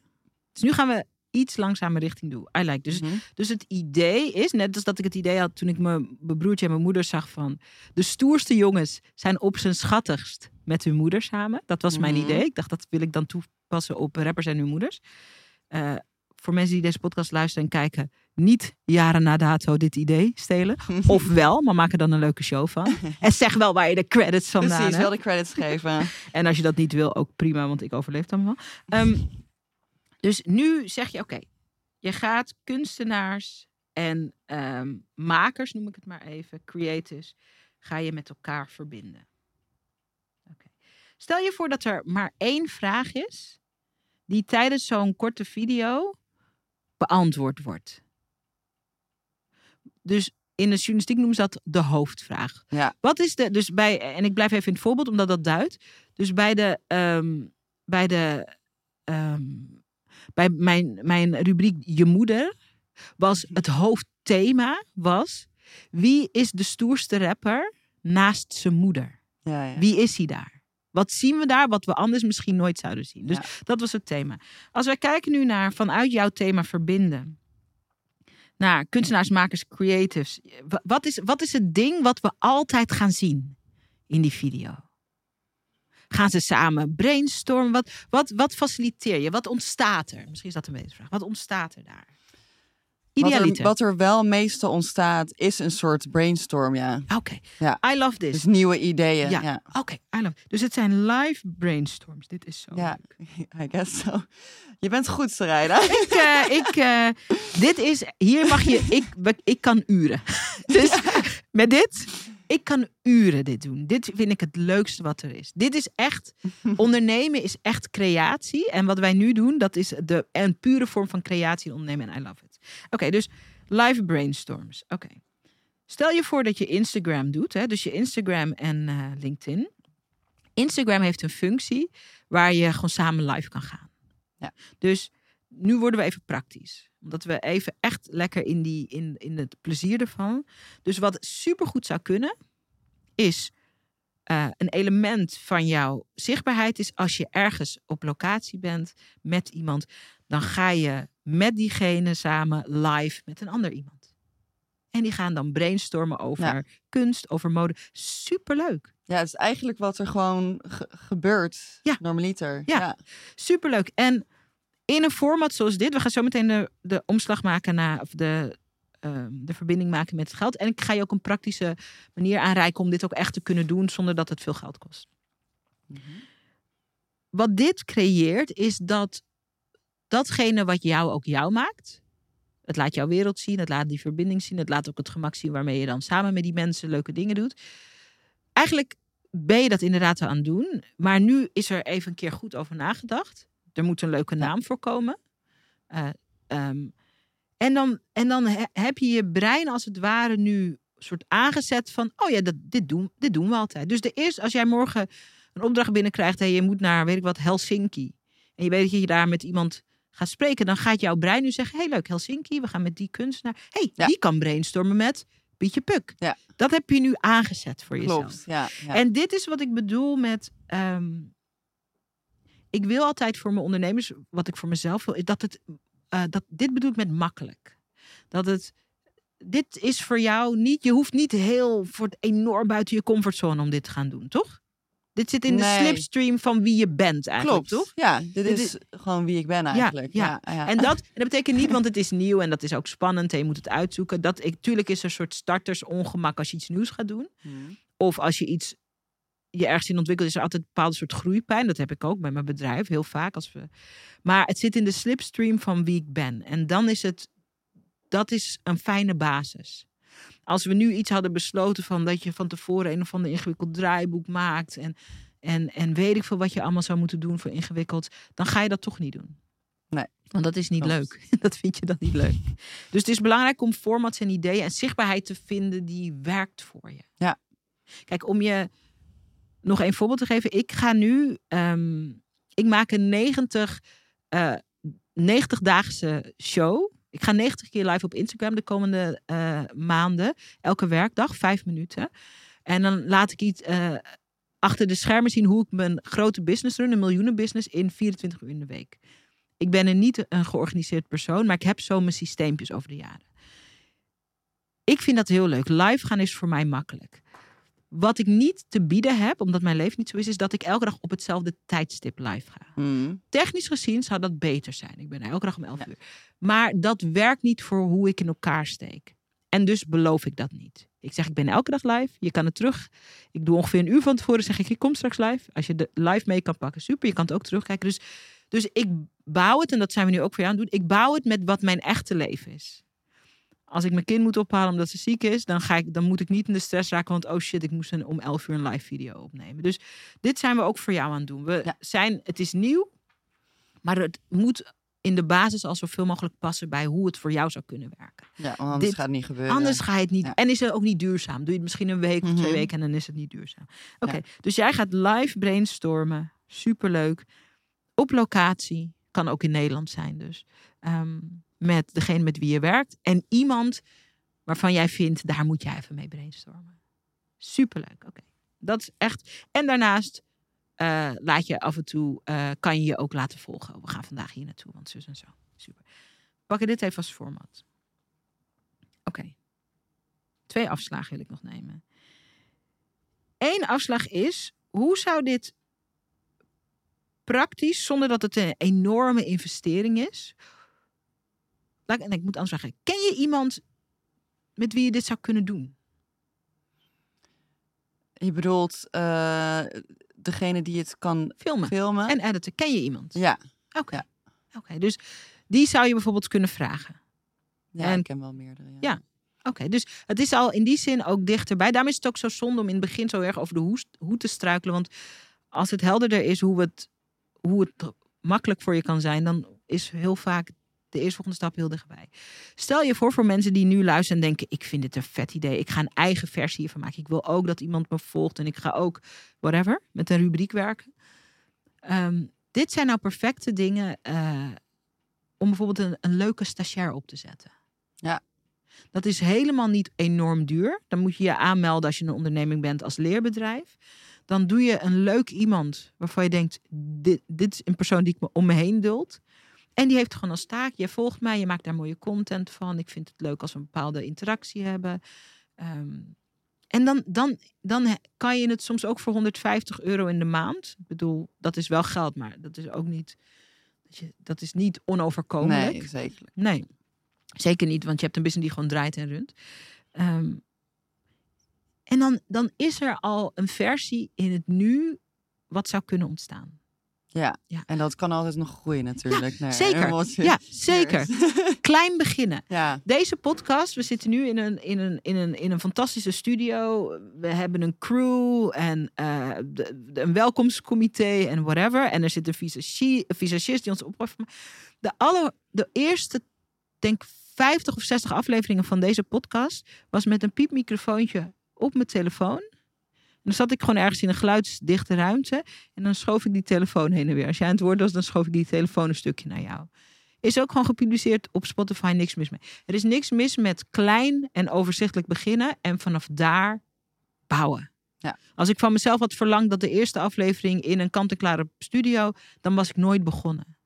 Dus nu gaan we iets langzamer richting doen. I like. Dus, Mhm. dus het idee is, net als dat ik het idee had toen ik mijn mijn broertje en mijn moeder zag van... De stoerste jongens zijn op zijn schattigst met hun moeder samen. Dat was mijn Mhm. idee. Ik dacht, dat wil ik dan toepassen op rappers en hun moeders. Eh, voor mensen die deze podcast luisteren en kijken... Niet jaren na dato dit idee stelen. (laughs) Of wel, maar maak er dan een leuke show van. En zeg wel waar je de credits vandaan Precies, hebt. wel de credits geven. (laughs) En als je dat niet wil, ook prima, want ik overleef dan wel. Ehm, dus nu zeg je, oké, je gaat kunstenaars en ehm, makers, noem ik het maar even, creatives, ga je met elkaar verbinden. Stel je voor dat er maar één vraag is die tijdens zo'n korte video beantwoord wordt. Dus in de journalistiek noemen ze dat de hoofdvraag. Ja. Wat is de, dus bij, en ik blijf even in het voorbeeld omdat dat duidt. Dus bij de, ehm, bij de, ehm, bij mijn, mijn rubriek Je Moeder was het hoofdthema was, wie is de stoerste rapper naast zijn moeder? Ja, ja. Wie is hij daar? Wat zien we daar wat we anders misschien nooit zouden zien? Dus Ja. dat was het thema. Als wij kijken nu naar vanuit jouw thema verbinden. Naar kunstenaars, makers, creatives. wa- Wat is, wat is het ding wat we altijd gaan zien in die video? Gaan ze samen brainstormen? Wat, wat, wat faciliteer je? Wat ontstaat er? Misschien is dat een betere vraag. Wat ontstaat er daar? Wat er, wat er wel meestal ontstaat, is een soort brainstorm, ja. Oké, Ja. I love this. Dus nieuwe ideeën. ja, Ja, oké, I love Dus het zijn live brainstorms. Dit is zo ja. leuk. (laughs) I guess so. Je bent goed, Sarayda. (laughs) ik, eh, ik, eh, dit is, hier mag je, ik, ik kan uren. (laughs) Dus met dit, ik kan uren dit doen. Dit vind ik het leukste wat er is. Dit is echt, ondernemen is echt creatie. En wat wij nu doen, dat is de, een pure vorm van creatie en ondernemen. En I love it. Oké, dus live brainstorms. Oké. Stel je voor dat je Instagram doet, hè? dus je Instagram en eh, LinkedIn. Instagram heeft een functie waar je gewoon samen live kan gaan. Ja. Dus nu worden we even praktisch. Omdat we even echt lekker in, die, in, in het plezier ervan. Dus wat supergoed zou kunnen, is eh, een element van jouw zichtbaarheid is als je ergens op locatie bent met iemand, dan ga je met diegene samen live met een ander iemand. En die gaan dan brainstormen over Ja. kunst, over mode. Superleuk. Ja, het is eigenlijk wat er gewoon ge- gebeurt. Ja. Normaliter. Ja. ja. Superleuk. En in een format zoals dit, we gaan zo meteen de, de omslag maken naar of de, ehm, de verbinding maken met het geld. En ik ga je ook een praktische manier aanreiken om dit ook echt te kunnen doen zonder dat het veel geld kost. Mhm. Wat dit creëert is dat datgene wat jou ook jou maakt. Het laat jouw wereld zien, het laat die verbinding zien, het laat ook het gemak zien waarmee je dan samen met die mensen leuke dingen doet. Eigenlijk ben je dat inderdaad aan het doen, maar nu is er even een keer goed over nagedacht. Er moet een leuke naam voor komen. Eh, ehm, en dan, en dan he- heb je je brein als het ware nu soort aangezet van, oh ja, dat, dit, doen, dit doen we altijd. Dus de eerste, als jij morgen een opdracht binnenkrijgt en je moet naar, weet ik wat, Helsinki. En je weet dat je daar met iemand gaat spreken, dan gaat jouw brein nu zeggen, hey leuk, Helsinki, we gaan met die kunstenaar. hey, Ja. die kan brainstormen met Pietje Puk. Ja. Dat heb je nu aangezet voor jezelf. Klopt. Ja, ja. En dit is wat ik bedoel met. ehm, ik wil altijd voor mijn ondernemers, wat ik voor mezelf wil, dat het. eh, dat, dit bedoel ik met makkelijk. Dat het. Dit is voor jou niet. Je hoeft niet heel voor het enorm buiten je comfortzone om dit te gaan doen, toch? Dit zit in de slipstream van wie je bent eigenlijk, Klopt. toch? Ja, dit, Dit is gewoon wie ik ben eigenlijk. ja. Ja, ja. En dat, en dat betekent niet, want het is nieuw en dat is ook spannend en je moet het uitzoeken. Dat ik, tuurlijk is er een soort startersongemak als je iets nieuws gaat doen. Hmm. Of als je iets je ergens in ontwikkelt, is er altijd een bepaalde soort groeipijn. Dat heb ik ook bij mijn bedrijf heel vaak. Als we... Maar het zit in de slipstream van wie ik ben. En dan is het, dat is een fijne basis. Als we nu iets hadden besloten van dat je van tevoren een of ander ingewikkeld draaiboek maakt. En, en, en weet ik veel wat je allemaal zou moeten doen voor ingewikkeld. Dan ga je dat toch niet doen. Nee. Want dat is niet leuk. (laughs) Dat vind je dan niet leuk. Dus het is belangrijk om formats en ideeën en zichtbaarheid te vinden die werkt voor je. Ja. Kijk, om je nog een voorbeeld te geven. Ik ga nu, ehm, ik maak een 90, eh 90-daagse show. Ik ga 90 keer live op Instagram de komende eh, maanden. Elke werkdag, vijf minuten. En dan laat ik iets eh, achter de schermen zien hoe ik mijn grote business run, een miljoenenbusiness, in 24 uur in de week. Ik ben een niet een georganiseerd persoon, maar ik heb zo mijn systeempjes over de jaren. Ik vind dat heel leuk. Live gaan is voor mij makkelijk. Wat ik niet te bieden heb, omdat mijn leven niet zo is, is dat ik elke dag op hetzelfde tijdstip live ga. Hmm. Technisch gezien zou dat beter zijn. Ik ben er elke dag om 11 Ja. uur. Maar dat werkt niet voor hoe ik in elkaar steek. En dus beloof ik dat niet. Ik zeg, ik ben elke dag live. Je kan het terug. Ik doe ongeveer een uur van tevoren. Zeg ik, ik kom straks live. Als je de live mee kan pakken, super. Je kan het ook terugkijken. Dus, dus ik bouw het, en dat zijn we nu ook voor jou aan het doen. Ik bouw het met wat mijn echte leven is. Als ik mijn kind moet ophalen omdat ze ziek is, dan, ga ik, dan moet ik niet in de stress raken. Want oh shit, ik moest een, om 11 uur een live video opnemen. Dus dit zijn we ook voor jou aan het doen. We Ja. zijn, het is nieuw, maar het moet in de basis al zoveel mogelijk passen bij hoe het voor jou zou kunnen werken. Ja, anders Dit- gaat het niet gebeuren. Anders ga je het niet. Ja. En is het ook niet duurzaam. Doe je het misschien een week of twee Mhm. weken en dan is het niet duurzaam. Oké, Ja. dus jij gaat live brainstormen. Superleuk. Op locatie. Kan ook in Nederland zijn dus. Ehm, met degene met wie je werkt. En iemand waarvan jij vindt, daar moet jij even mee brainstormen. Superleuk. Oké. Dat is echt. En daarnaast eh, laat je af en toe, eh, kan je je ook laten volgen. We gaan vandaag hier naartoe, want zus en zo. Super. Pakken dit even als format. Oké. Twee afslagen wil ik nog nemen. Eén afslag is, hoe zou dit praktisch, zonder dat het een enorme investering is. Laat, ik- moet anders zeggen. Ken je iemand met wie je dit zou kunnen doen? Je bedoelt eh, degene die het kan Filmen filmen? en editen. Ken je iemand? Ja, Oké. Ja. Oké, dus die zou je bijvoorbeeld kunnen vragen. ja En- ik ken wel meerdere. Ja. Ja. Oké, dus het is al in die zin ook dichterbij. Daarom is het ook zo zonde om in het begin zo erg over de hoe, hoe te struikelen. Want als het helderder is hoe het, hoe het makkelijk voor je kan zijn, dan is heel vaak de eerstvolgende stap heel dichtbij. Stel je voor voor mensen die nu luisteren en denken: ik vind dit een vet idee. Ik ga een eigen versie hiervan maken. Ik wil ook dat iemand me volgt en ik ga ook whatever met een rubriek werken. Ehm, dit zijn nou perfecte dingen eh, om bijvoorbeeld een, een leuke stagiair op te zetten. Ja. Dat is helemaal niet enorm duur. Dan moet je je aanmelden als je een onderneming bent als leerbedrijf. Dan doe je een leuk iemand waarvan je denkt: dit, dit is een persoon die ik me om me heen duld. En die heeft gewoon als taak: je volgt mij, je maakt daar mooie content van. Ik vind het leuk als we een bepaalde interactie hebben. Ehm, en dan, dan, dan kan je het soms ook voor 150 euro in de maand. Ik bedoel, dat is wel geld, maar dat is ook niet, dat, je, dat is niet onoverkomelijk. Nee, zeker. Nee, zeker niet, want je hebt een business die gewoon draait en runt. Ehm, en dan, dan is er al een versie in het nu wat zou kunnen ontstaan. Ja. Ja. en dat kan altijd nog groeien natuurlijk. naar zeker. Ja, (laughs) zeker. (laughs) Klein beginnen. ja, Deze podcast, we zitten nu in een, in een, in een, in een fantastische studio. We hebben een crew en eh, de, de- een welkomstcomité en whatever. En er zit een visagie- visagist die ons oppakt. De, alle, de eerste, denk 50 of 60 afleveringen van deze podcast was met een piepmicrofoontje op mijn telefoon. Dan zat ik gewoon ergens in een geluidsdichte ruimte. En dan schoof ik die telefoon heen en weer. Als jij aan het woord was, dan schoof ik die telefoon een stukje naar jou. Is ook gewoon gepubliceerd op Spotify, niks mis mee. Er is niks mis met klein en overzichtelijk beginnen en vanaf daar bouwen. Ja. Als ik van mezelf had verlangd dat de eerste aflevering in een kant-en-klare studio, dan was ik nooit begonnen.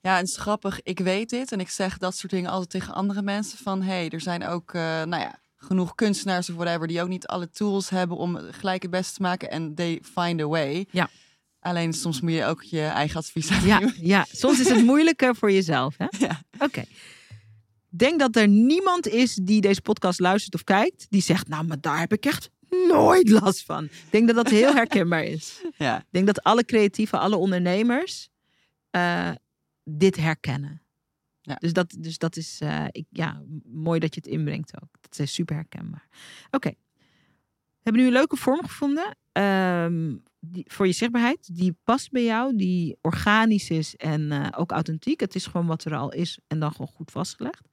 ja, en het is grappig. Ik weet dit en ik zeg dat soort dingen altijd tegen andere mensen. Van, hé, hey, er zijn ook, eh, nou ja, genoeg kunstenaars of whatever die ook niet alle tools hebben om gelijk het beste te maken en they find a way. Ja. Alleen soms moet je ook je eigen advies Ja, (laughs) ja, soms is het (laughs) moeilijker voor jezelf. Hè? Ja. Oké. Denk dat er niemand is die deze podcast luistert of kijkt, die zegt, nou, maar daar heb ik echt nooit last van. Ik denk dat dat heel herkenbaar is. (laughs) Ja. Ik denk dat alle creatieven, alle ondernemers eh, dit herkennen. Ja. Dus, dat, dus dat is eh, ik, ja, mooi dat je het inbrengt ook. Dat is super herkenbaar. Oké. We hebben nu een leuke vorm gevonden ehm, die, voor je zichtbaarheid. Die past bij jou, die organisch is en eh, ook authentiek. Het is gewoon wat er al is en dan gewoon goed vastgelegd.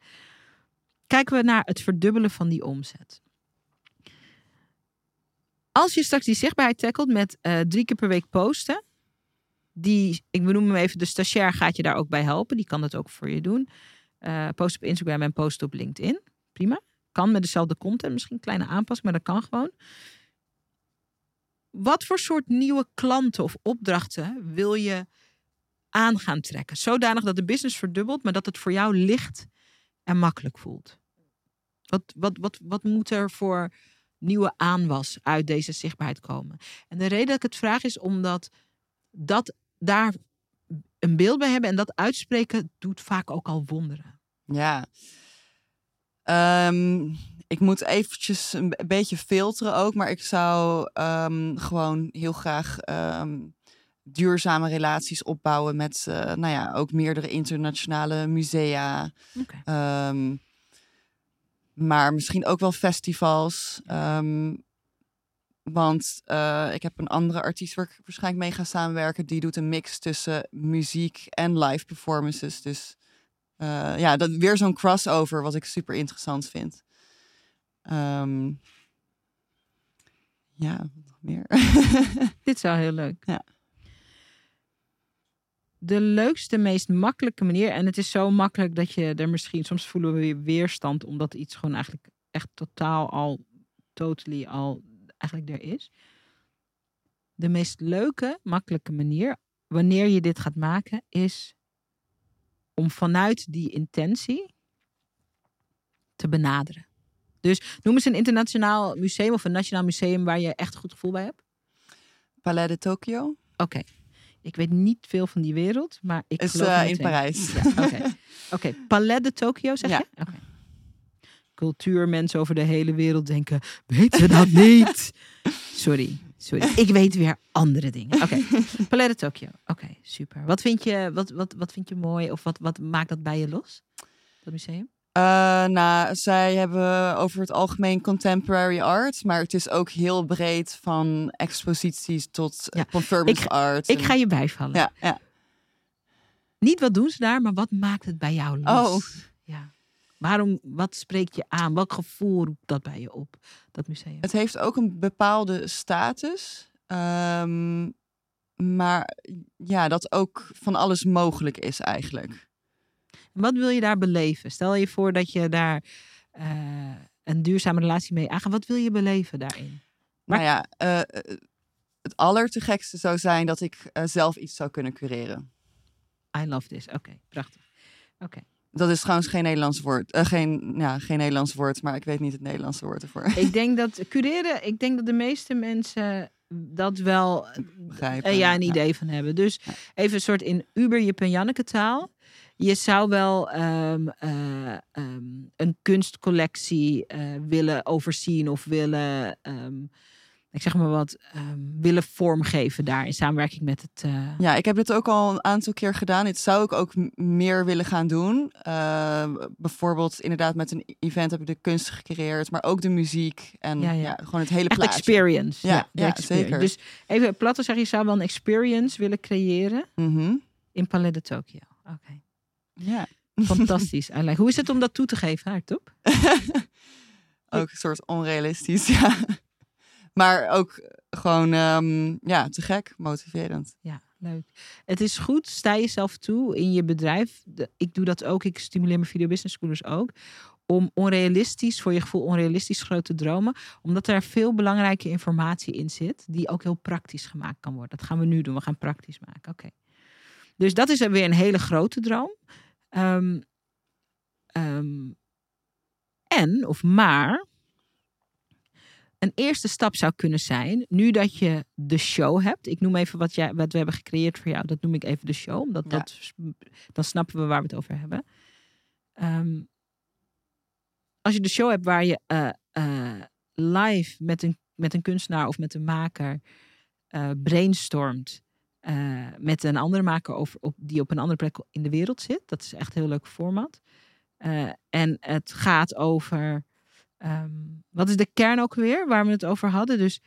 Kijken we naar het verdubbelen van die omzet. Als je straks die zichtbaarheid tackelt met eh, drie keer per week posten. Die, ik benoem hem even, de stagiair gaat je daar ook bij helpen. Die kan dat ook voor je doen. Eh, post op Instagram en post op LinkedIn. Prima. Kan met dezelfde content. Misschien een kleine aanpassing, maar dat kan gewoon. Wat voor soort nieuwe klanten of opdrachten wil je aan gaan trekken? Zodanig dat de business verdubbelt, maar dat het voor jou licht en makkelijk voelt. Wat, wat, wat, wat moet er voor nieuwe aanwas uit deze zichtbaarheid komen? En de reden dat ik het vraag is omdat dat daar een beeld bij hebben en dat uitspreken doet vaak ook al wonderen. Ja. Ehm, ik moet eventjes een be- beetje filteren ook, maar ik zou ehm, gewoon heel graag ehm, duurzame relaties opbouwen met, eh, nou ja, ook meerdere internationale musea. Maar misschien ook wel festivals. Want eh, ik heb een andere artiest waar ik waarschijnlijk mee ga samenwerken. Die doet een mix tussen muziek en live performances. Dus eh, ja, dat, weer zo'n crossover wat ik super interessant vind. Ehm, ja, wat nog meer. (laughs) Dit is wel heel leuk. Ja. De leukste, meest makkelijke manier. En het is zo makkelijk dat je er misschien... Soms voelen we weer weerstand. Omdat iets gewoon eigenlijk echt totaal al... Totally al eigenlijk er is. De meest leuke, makkelijke manier... Wanneer je dit gaat maken, is... Om vanuit die intentie... Te benaderen. Dus noem eens een internationaal museum of een nationaal museum waar je echt een goed gevoel bij hebt. Palais de Tokyo Oké. Ik weet niet veel van die wereld, maar ik is geloof eh, in. Parijs. Ja, Oké. Oké. Palais de Tokyo, zeg Ja. je? Oké. Cultuurmensen over de hele wereld denken, weten we dat niet? (laughs) Sorry, sorry. Ik weet weer andere dingen. Oké. (laughs) Palais de Tokyo. Oké, super. Wat vind, je, wat, wat, wat vind je mooi of wat, wat maakt dat bij je los? Dat museum? Eh, nou, zij hebben over het algemeen contemporary art, maar het is ook heel breed van exposities tot eh, Ja, performance ik- art. Ik en- ga je bijvallen. Ja, ja. Niet wat doen ze daar, maar wat maakt het bij jou los? Oh. Ja. Waarom, wat spreekt je aan? Welk gevoel roept dat bij je op, dat museum? Het heeft ook een bepaalde status, ehm, maar ja, dat ook van alles mogelijk is eigenlijk. Wat wil je daar beleven? Stel je voor dat je daar eh, een duurzame relatie mee aangaat. Wat wil je beleven daarin? Maar- Nou ja, eh, het allertegekste zou zijn dat ik zelf iets zou kunnen cureren. I love this. Oké, prachtig. Oké. Dat is trouwens geen Nederlands woord. eh, geen, ja, geen Nederlands woord, maar ik weet niet het Nederlandse woord ervoor. Ik (laughs) denk dat cureren, ik denk dat de meeste mensen dat wel Begrijpen. eh, ja, een idee van hebben. Dus Ja. even een soort in Uber Janneke taal. Je zou wel ehm, eh, ehm, een kunstcollectie eh, willen overzien of willen, ehm, ik zeg maar wat, ehm, willen vormgeven daar in samenwerking met het. eh, Ja, ik heb dit ook al een aantal keer gedaan. Dit zou ik ook meer willen gaan doen. Eh, bijvoorbeeld inderdaad met een event heb ik de kunst gecreëerd, maar ook de muziek en Ja, ja, ja. gewoon het hele plaatje. experience. Ja, experience. zeker. Dus even plat te zeggen, je zou wel een experience willen creëren Mhm. in Palais de Tokyo. Oké, Ja, fantastisch. (laughs) Hoe is het om dat toe te geven, Hartop? (laughs) ook een soort onrealistisch, ja. Maar ook gewoon, ehm, ja, te gek, motiverend. Ja, leuk. Het is goed, sta jezelf toe in je bedrijf. Ik doe dat ook, ik stimuleer mijn video business schoolers ook. Om onrealistisch, voor je gevoel onrealistisch grote dromen. Omdat er veel belangrijke informatie in zit. Die ook heel praktisch gemaakt kan worden. Dat gaan we nu doen, we gaan praktisch maken. Oké. Dus dat is er weer een hele grote droom. Ehm, ehm, en, of maar, een eerste stap zou kunnen zijn, nu dat je de show hebt. Ik noem even wat, jij, wat we hebben gecreëerd voor jou. Dat noem ik even de show, omdat Ja. dat, dan snappen we waar we het over hebben. Ehm, als je de show hebt waar je eh, eh, live met een, met een kunstenaar of met een maker eh, brainstormt. met een andere maker over, op, die op een andere plek in de wereld zit. Dat is echt een heel leuk format. En het gaat over. Ehm, wat is de kern ook weer waar we het over hadden? Dus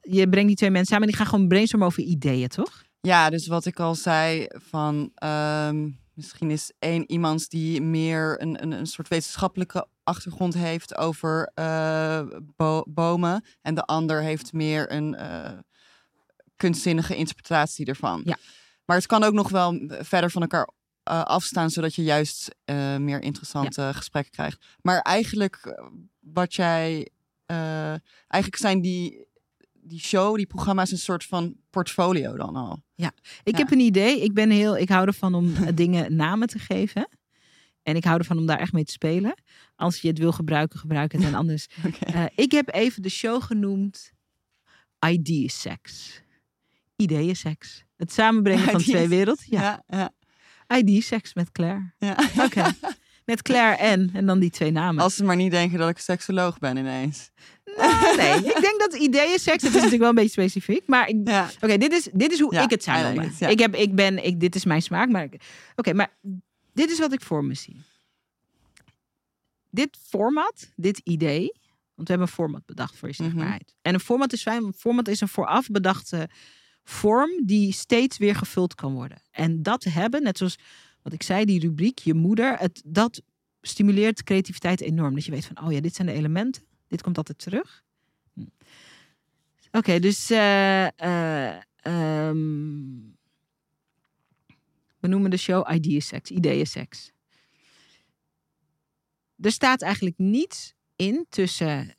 je brengt die twee mensen samen en die gaan gewoon brainstormen over ideeën, toch? Ja, dus wat ik al zei, van ehm, misschien is één iemand die meer een, een, een soort wetenschappelijke achtergrond heeft over eh, bo- bomen. En de ander heeft meer een eh, kunstzinnige interpretatie ervan. Ja. Maar het kan ook nog wel verder van elkaar eh, afstaan, zodat je juist eh, meer interessante gesprekken krijgt. Maar eigenlijk eh, wat jij. eigenlijk zijn die, die show, die programma's een soort van portfolio dan al. Ik Ja. heb een idee. Ik ben heel. Ik hou ervan om (laughs) dingen namen te geven. En ik hou ervan om daar echt mee te spelen. Als je het wil gebruiken, gebruik het. En (laughs) anders. Ik heb even de show genoemd ID-sex. Ideeën-seks. Het samenbrengen (laughs) van twee Ideeën- werelden. Ja. ja, ja. ID-seks met Claire. ja. Oké. (laughs) Met Claire en. En dan die twee namen. Als ze maar niet denken dat ik seksoloog ben ineens. Nou, nee, (laughs) ik denk dat ideeën-seks. Het is natuurlijk wel een beetje specifiek. Maar ik, Ja. Oké, dit, is, dit is hoe Ja, ik het zou noemen. Ik heb, ik ben, ik, dit is mijn smaak. Maar oké, maar dit is wat ik voor me zie. Dit format, dit idee. Want we hebben een format bedacht voor je Mhm. zichtbaarheid. En een format is fijn. Een format is een vooraf bedachte vorm die steeds weer gevuld kan worden. En dat hebben, net zoals wat ik zei, die rubriek, je moeder, het, dat stimuleert creativiteit enorm. Dat je weet van, oh ja, dit zijn de elementen. Dit komt altijd terug. Hm. Oké, dus eh, eh, ehm, we noemen de show Ideeën-seks, ideeën-seks. Er staat eigenlijk niets in tussen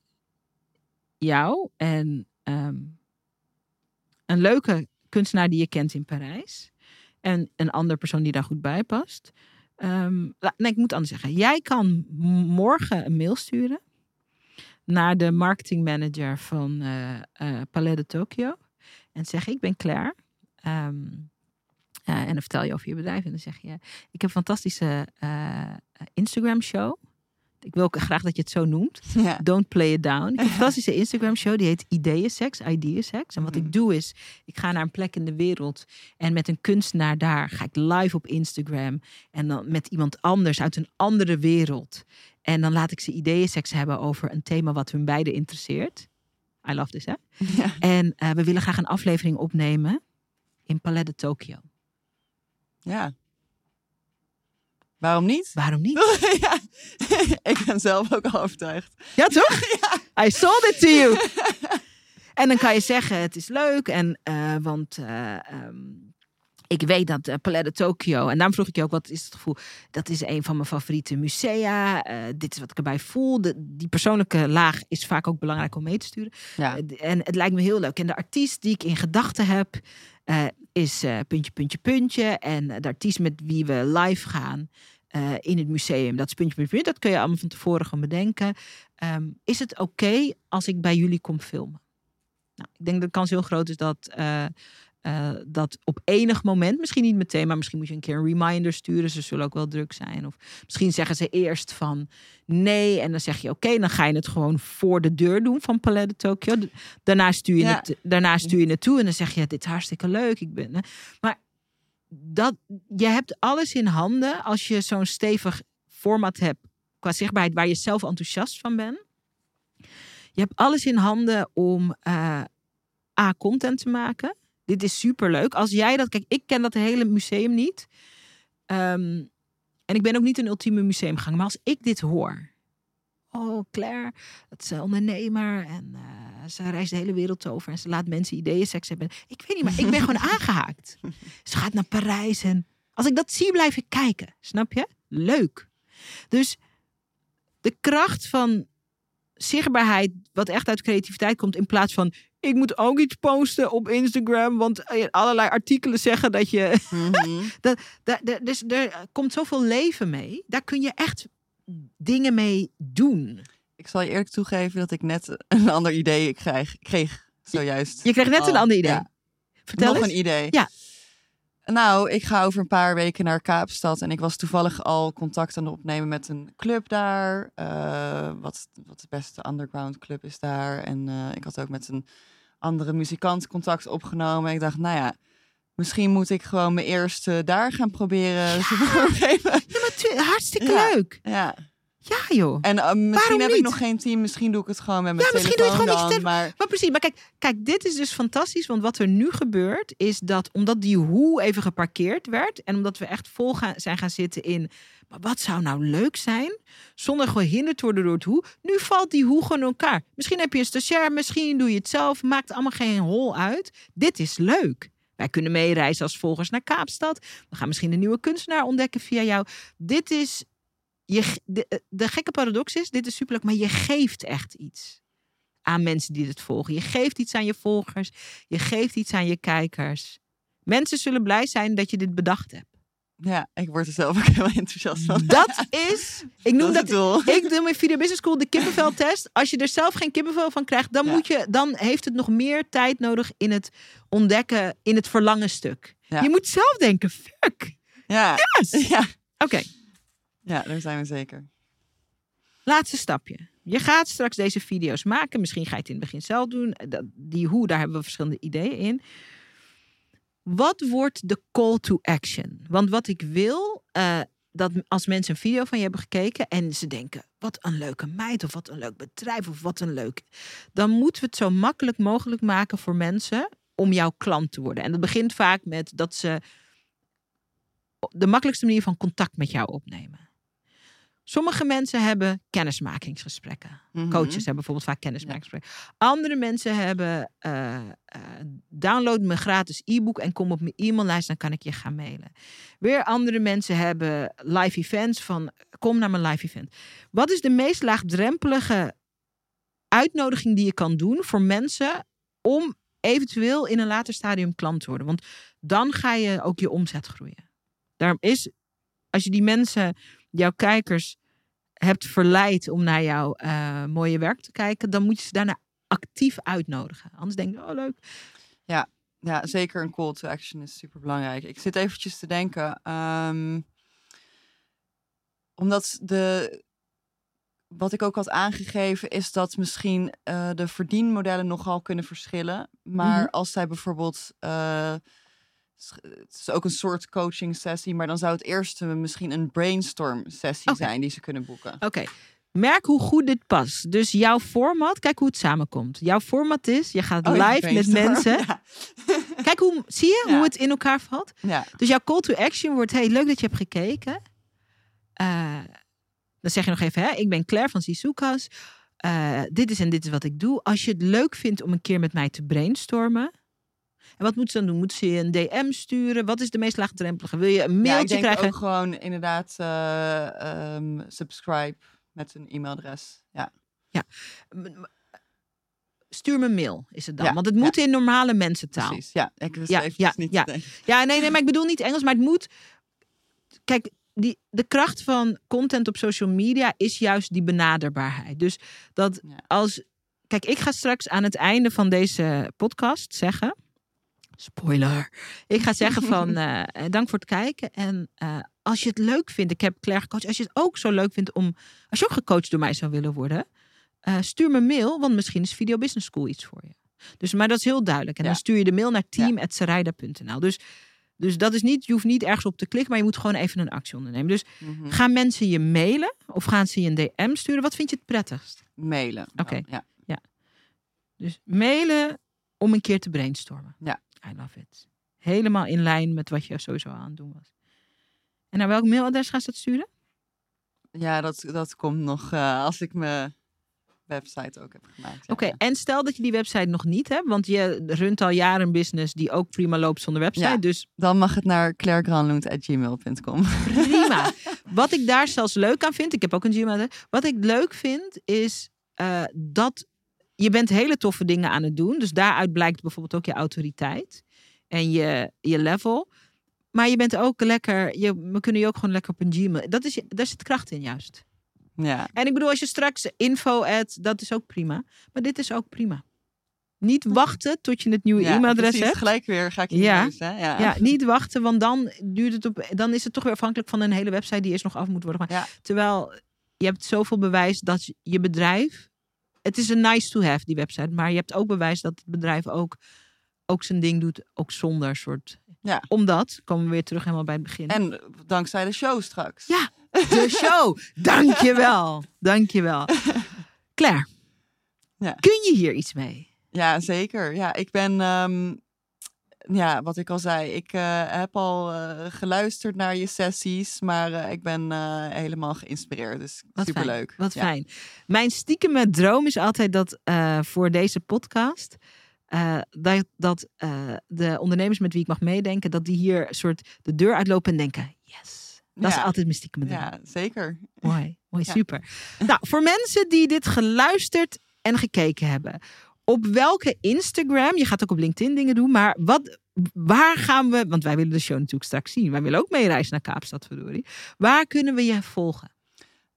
jou en ehm, een leuke kunstenaar die je kent in Parijs. En een andere persoon die daar goed bij past. La- nee, ik moet anders zeggen. Jij kan morgen een mail sturen naar de marketingmanager van eh, Palais de Tokyo. En zeggen, ik ben Claire. Ehm, eh, en dan vertel je over je bedrijf. En dan zeg je, ik heb een fantastische eh, Instagram show. Ik wil ook graag dat je het zo noemt. Ja. Don't Play It Down. Ik heb een fantastische Instagram show. Die heet Ideeën Seks, Ideeën Seks. En wat ik doe is, ik ga naar een plek in de wereld. En met een kunstenaar daar ga ik live op Instagram. En dan met iemand anders uit een andere wereld. En dan laat ik ze ideeën seks hebben over een thema wat hun beiden interesseert. I love this, hè? Ja. En eh, we willen graag een aflevering opnemen in Palais de Tokyo. ja. Waarom niet? Waarom niet? (laughs) ja. (laughs) ik ben zelf ook al overtuigd. Ja, toch? (laughs) I sold it to you. en dan kan je zeggen, het is leuk. En, eh, want eh, ehm, ik weet dat Palais de Tokyo... En daarom vroeg ik je ook, wat is het gevoel? Dat is een van mijn favoriete musea. Dit is wat ik erbij voel. De, die persoonlijke laag is vaak ook belangrijk om mee te sturen. Ja. En het lijkt me heel leuk. En de artiest die ik in gedachten heb, is eh, puntje, puntje, puntje. En de artiest met wie we live gaan eh, in het museum, dat is puntje, puntje, puntje. Dat kun je allemaal van tevoren gaan bedenken. Ehm, is het oké als ik bij jullie kom filmen? Nou, ik denk dat de kans heel groot is dat, eh, eh, dat op enig moment, misschien niet meteen, maar misschien moet je een keer een reminder sturen. Ze zullen ook wel druk zijn. Of misschien zeggen ze eerst van nee. En dan zeg je oké, dan ga je het gewoon voor de deur doen van Palais de Tokyo. Daarna stuur je, Ja. het, daarna stuur je het toe en dan zeg je dit is hartstikke leuk. Ik ben, maar dat, je hebt alles in handen als je zo'n stevig format hebt qua zichtbaarheid waar je zelf enthousiast van bent. Je hebt alles in handen om eh, A, content te maken. Dit is superleuk. Als jij dat... Kijk, ik ken dat hele museum niet. Ehm, en ik ben ook niet een ultieme museumganger. Maar als ik dit hoor... Oh, Claire, dat is een ondernemer. En eh, ze reist de hele wereld over. En ze laat mensen ideeën seks hebben. Ik weet niet, maar ik ben gewoon (laughs) aangehaakt. Ze gaat naar Parijs. En als ik dat zie, blijf ik kijken. Snap je? Leuk. Dus de kracht van zichtbaarheid, wat echt uit creativiteit komt, in plaats van ik moet ook iets posten op Instagram, want eh, allerlei artikelen zeggen dat je. (laughs) Mhm. Daar, daar- dus er komt zoveel leven mee. Daar kun je echt dingen mee doen. Ik zal je eerlijk toegeven dat ik net een ander idee krijg, kreeg. Zojuist. Je kreeg net een al. ander idee. Ja. Vertel Nog eens. een idee. Ja. Nou, ik ga over een paar weken naar Kaapstad. En ik was toevallig al contact aan het opnemen met een club daar. eh, wat, wat de beste underground club is daar. En eh, ik had ook met een andere muzikant contact opgenomen. Ik dacht, nou ja, misschien moet ik gewoon mijn eerste daar gaan proberen. Ja, (laughs) Ja, maar tu- hartstikke Ja. leuk. ja. Ja, joh. En eh, misschien heb niet? ik nog geen team. Misschien doe ik het gewoon met mijn Ja, misschien doe je het gewoon dan. Maar Maar precies, maar kijk, kijk, dit is dus fantastisch. Want wat er nu gebeurt, is dat omdat die hoe even geparkeerd werd. En omdat we echt vol gaan, zijn gaan zitten in. Maar wat zou nou leuk zijn? Zonder gehinderd te worden door het hoe. Nu valt die hoe gewoon in elkaar. Misschien heb je een stagiair, misschien doe je het zelf. Maakt allemaal geen hol uit. Dit is leuk. Wij kunnen meereizen als volgers naar Kaapstad. We gaan misschien een nieuwe kunstenaar ontdekken via jou. Dit is. Je, ge- de, de gekke paradox is, dit is superleuk, maar je geeft echt iets aan mensen die het volgen. Je geeft iets aan je volgers. Je geeft iets aan je kijkers. Mensen zullen blij zijn dat je dit bedacht hebt. ja, ik word er zelf ook helemaal enthousiast van. Dat (laughs) is, ik noem dat, ik doe mijn Video Business School de kippenveltest. Als je er zelf geen kippenvel van krijgt, dan, Ja. moet je, dan heeft het nog meer tijd nodig in het ontdekken, in het verlangen stuk. Ja. Je moet zelf denken, fuck. Ja. Yes. Ja. Oké, ja, daar zijn we zeker. laatste stapje. Je gaat straks deze video's maken. Misschien ga je het in het begin zelf doen. Dat- Die hoe, daar hebben we verschillende ideeën in. Wat wordt de call to action? Want wat ik wil, eh, dat als mensen een video van je hebben gekeken en ze denken, wat een leuke meid of wat een leuk bedrijf of wat een leuk. Dan moeten we het zo makkelijk mogelijk maken voor mensen om jouw klant te worden. En dat begint vaak met dat ze de makkelijkste manier van contact met jou opnemen. Sommige mensen hebben kennismakingsgesprekken. Mhm. Coaches hebben bijvoorbeeld vaak kennismakingsgesprekken. Andere mensen hebben eh, eh, download mijn gratis e-book en kom op mijn e-maillijst, dan kan ik je gaan mailen. Weer andere mensen hebben live events van kom naar mijn live event. Wat is de meest laagdrempelige uitnodiging die je kan doen voor mensen om eventueel in een later stadium klant te worden? Want dan ga je ook je omzet groeien. Daarom is, als je die mensen, jouw kijkers, hebt verleid om naar jouw eh, mooie werk te kijken, dan moet je ze daarna actief uitnodigen. Anders denk je, oh leuk. Ja, zeker een call to action is super belangrijk. Ik zit eventjes te denken. ehm, omdat de. Wat ik ook had aangegeven is dat misschien eh, de verdienmodellen nogal kunnen verschillen. Maar Mhm. als zij bijvoorbeeld. eh, het is ook een soort coaching sessie, maar dan zou het eerst eh, misschien een brainstorm sessie zijn die ze kunnen boeken. Oké, merk hoe goed dit past. Dus jouw format, kijk hoe het samenkomt. Jouw format is, je gaat Oh live met mensen. (laughs) Ja. Kijk hoe, zie je Ja. hoe het in elkaar valt? ja. Dus jouw call to action wordt, hey, leuk dat je hebt gekeken. Eh, dan zeg je nog even, hè, ik ben Claire van Sisukas. Eh, dit is en dit is wat ik doe. Als je het leuk vindt om een keer met mij te brainstormen. En wat moet ze dan doen? Moet ze je een DM sturen? Wat is de meest laagdrempelige? Wil je een Ja, ik mailtje denk krijgen? ook gewoon inderdaad eh, ehm, subscribe met een e-mailadres. Ja. Stuur me een mail, is het dan. Ja, Want het ja. moet in normale mensentaal. Precies, ja. Ik wist Ja, ja, niet ja. Ja, nee, nee, maar ik bedoel niet Engels, maar het moet. Kijk, die, de kracht van content op social media is juist die benaderbaarheid. Dus dat Ja. als. Kijk, ik ga straks aan het einde van deze podcast zeggen. Spoiler. Ik ga zeggen van (laughs) eh, eh, dank voor het kijken. En eh, als je het leuk vindt, ik heb Claire gecoacht. Als je het ook zo leuk vindt om. Als je ook gecoacht door mij zou willen worden. stuur me een mail, want misschien is Video Business School iets voor je. Dus, maar dat is heel duidelijk. En Ja. dan stuur je de mail naar team.sarayda.nl. Dus, dus dat is niet, je hoeft niet ergens op te klikken, maar je moet gewoon even een actie ondernemen. Dus Mhm. gaan mensen je mailen of gaan ze je een DM sturen? Wat vind je het prettigst? Mailen. Oké. Ja. Dus mailen om een keer te brainstormen. Ja. I love it. Helemaal in lijn met wat je sowieso aan het doen was. En naar welk mailadres gaan ze dat sturen? ja, dat, dat komt nog eh, als ik mijn website ook heb gemaakt. ja. Oké, en stel dat je die website nog niet hebt, want je runt al jaren een business die ook prima loopt zonder website. Ja. Dus Dan mag het naar clairegranloent.gmail.com. prima. (laughs) Wat ik daar zelfs leuk aan vind, ik heb ook een Gmail. Wat ik leuk vind is eh, dat je bent hele toffe dingen aan het doen. Dus daaruit blijkt bijvoorbeeld ook je autoriteit en je, je level. Maar je bent ook lekker, je, we kunnen je ook gewoon lekker op een Gmail. Dat is, daar zit kracht in juist. Ja. En ik bedoel, als je straks info at, dat is ook prima. Maar dit is ook prima. Niet wachten tot je het nieuwe ja, e-mailadres precies. hebt. Gelijk weer ga ik je Ja. neus, hè? Ja. Ja, niet wachten, want dan, duurt het op, dan is het toch weer afhankelijk van een hele website die eerst nog af moet worden. Ja. Terwijl je hebt zoveel bewijs dat je bedrijf. Het is een nice to have, die website. Maar je hebt ook bewijs dat het bedrijf ook, ook zijn ding doet, ook zonder soort. Ja. Omdat, komen we weer terug helemaal bij het begin. En dankzij de show straks. Ja. De show. (laughs) Dankjewel. Dankjewel. (laughs) Claire, Ja. kun je hier iets mee? Ja, zeker. Ja, ik ben, ehm, ja, wat ik al zei, ik eh, heb al eh, geluisterd naar je sessies, maar eh, ik ben helemaal geïnspireerd. Dus Wat superleuk. Fijn. Wat Ja. fijn. Mijn stiekeme droom is altijd dat voor deze podcast. dat dat de ondernemers met wie ik mag meedenken, dat die hier een soort de deur uitlopen en denken: yes. Dat is altijd mijn stiekeme droom. Ja, zeker. Mooi, mooi, Ja. super. Nou, voor mensen die dit geluisterd en gekeken hebben, op welke Instagram, je gaat ook op LinkedIn dingen doen, maar wat, waar gaan we, want wij willen de show natuurlijk straks zien, wij willen ook meereizen naar Kaapstad, verdorie. Waar kunnen we je volgen?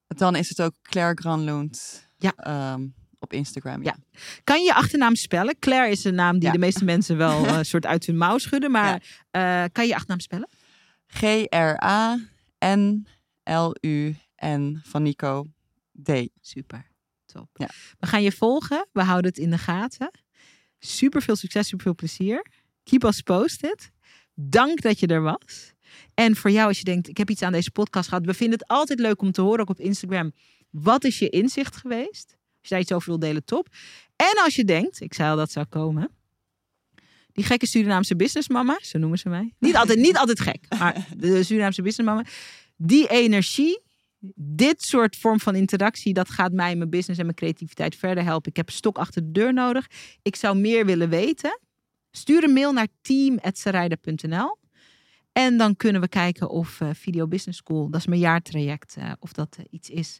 Dan is het ook Claire Granlund Ja. ehm, op Instagram. Ja. Kan je je achternaam spellen? Claire is een naam die Ja. de meeste mensen wel (laughs) eh, soort uit hun mouw schudden, maar eh, kan je je achternaam spellen? G-R-A-N-L-U-N van Nico D. Super, top. Ja. We gaan je volgen, we houden het in de gaten. Super veel succes, super veel plezier. Keep us posted. Dank dat je er was. En voor jou, als je denkt, ik heb iets aan deze podcast gehad. We vinden het altijd leuk om te horen, ook op Instagram. Wat is je inzicht geweest? Als je daar iets over wil delen, top. En als je denkt, ik zei al dat zou komen. Die gekke Surinaamse businessmama, zo noemen ze mij. Niet altijd, niet altijd gek, maar de Surinaamse businessmama. Die energie, dit soort vorm van interactie, dat gaat mij in mijn business en mijn creativiteit verder helpen. Ik heb een stok achter de deur nodig. Ik zou meer willen weten. Stuur een mail naar team.serijder.nl en dan kunnen we kijken of eh, Video Business School, dat is mijn jaartraject, eh, of dat eh, iets is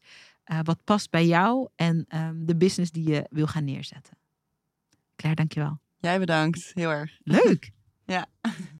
wat past bij jou en ehm, de business die je wil gaan neerzetten. Claire, dankjewel. Jij bedankt. Heel erg. Leuk. (laughs) Ja.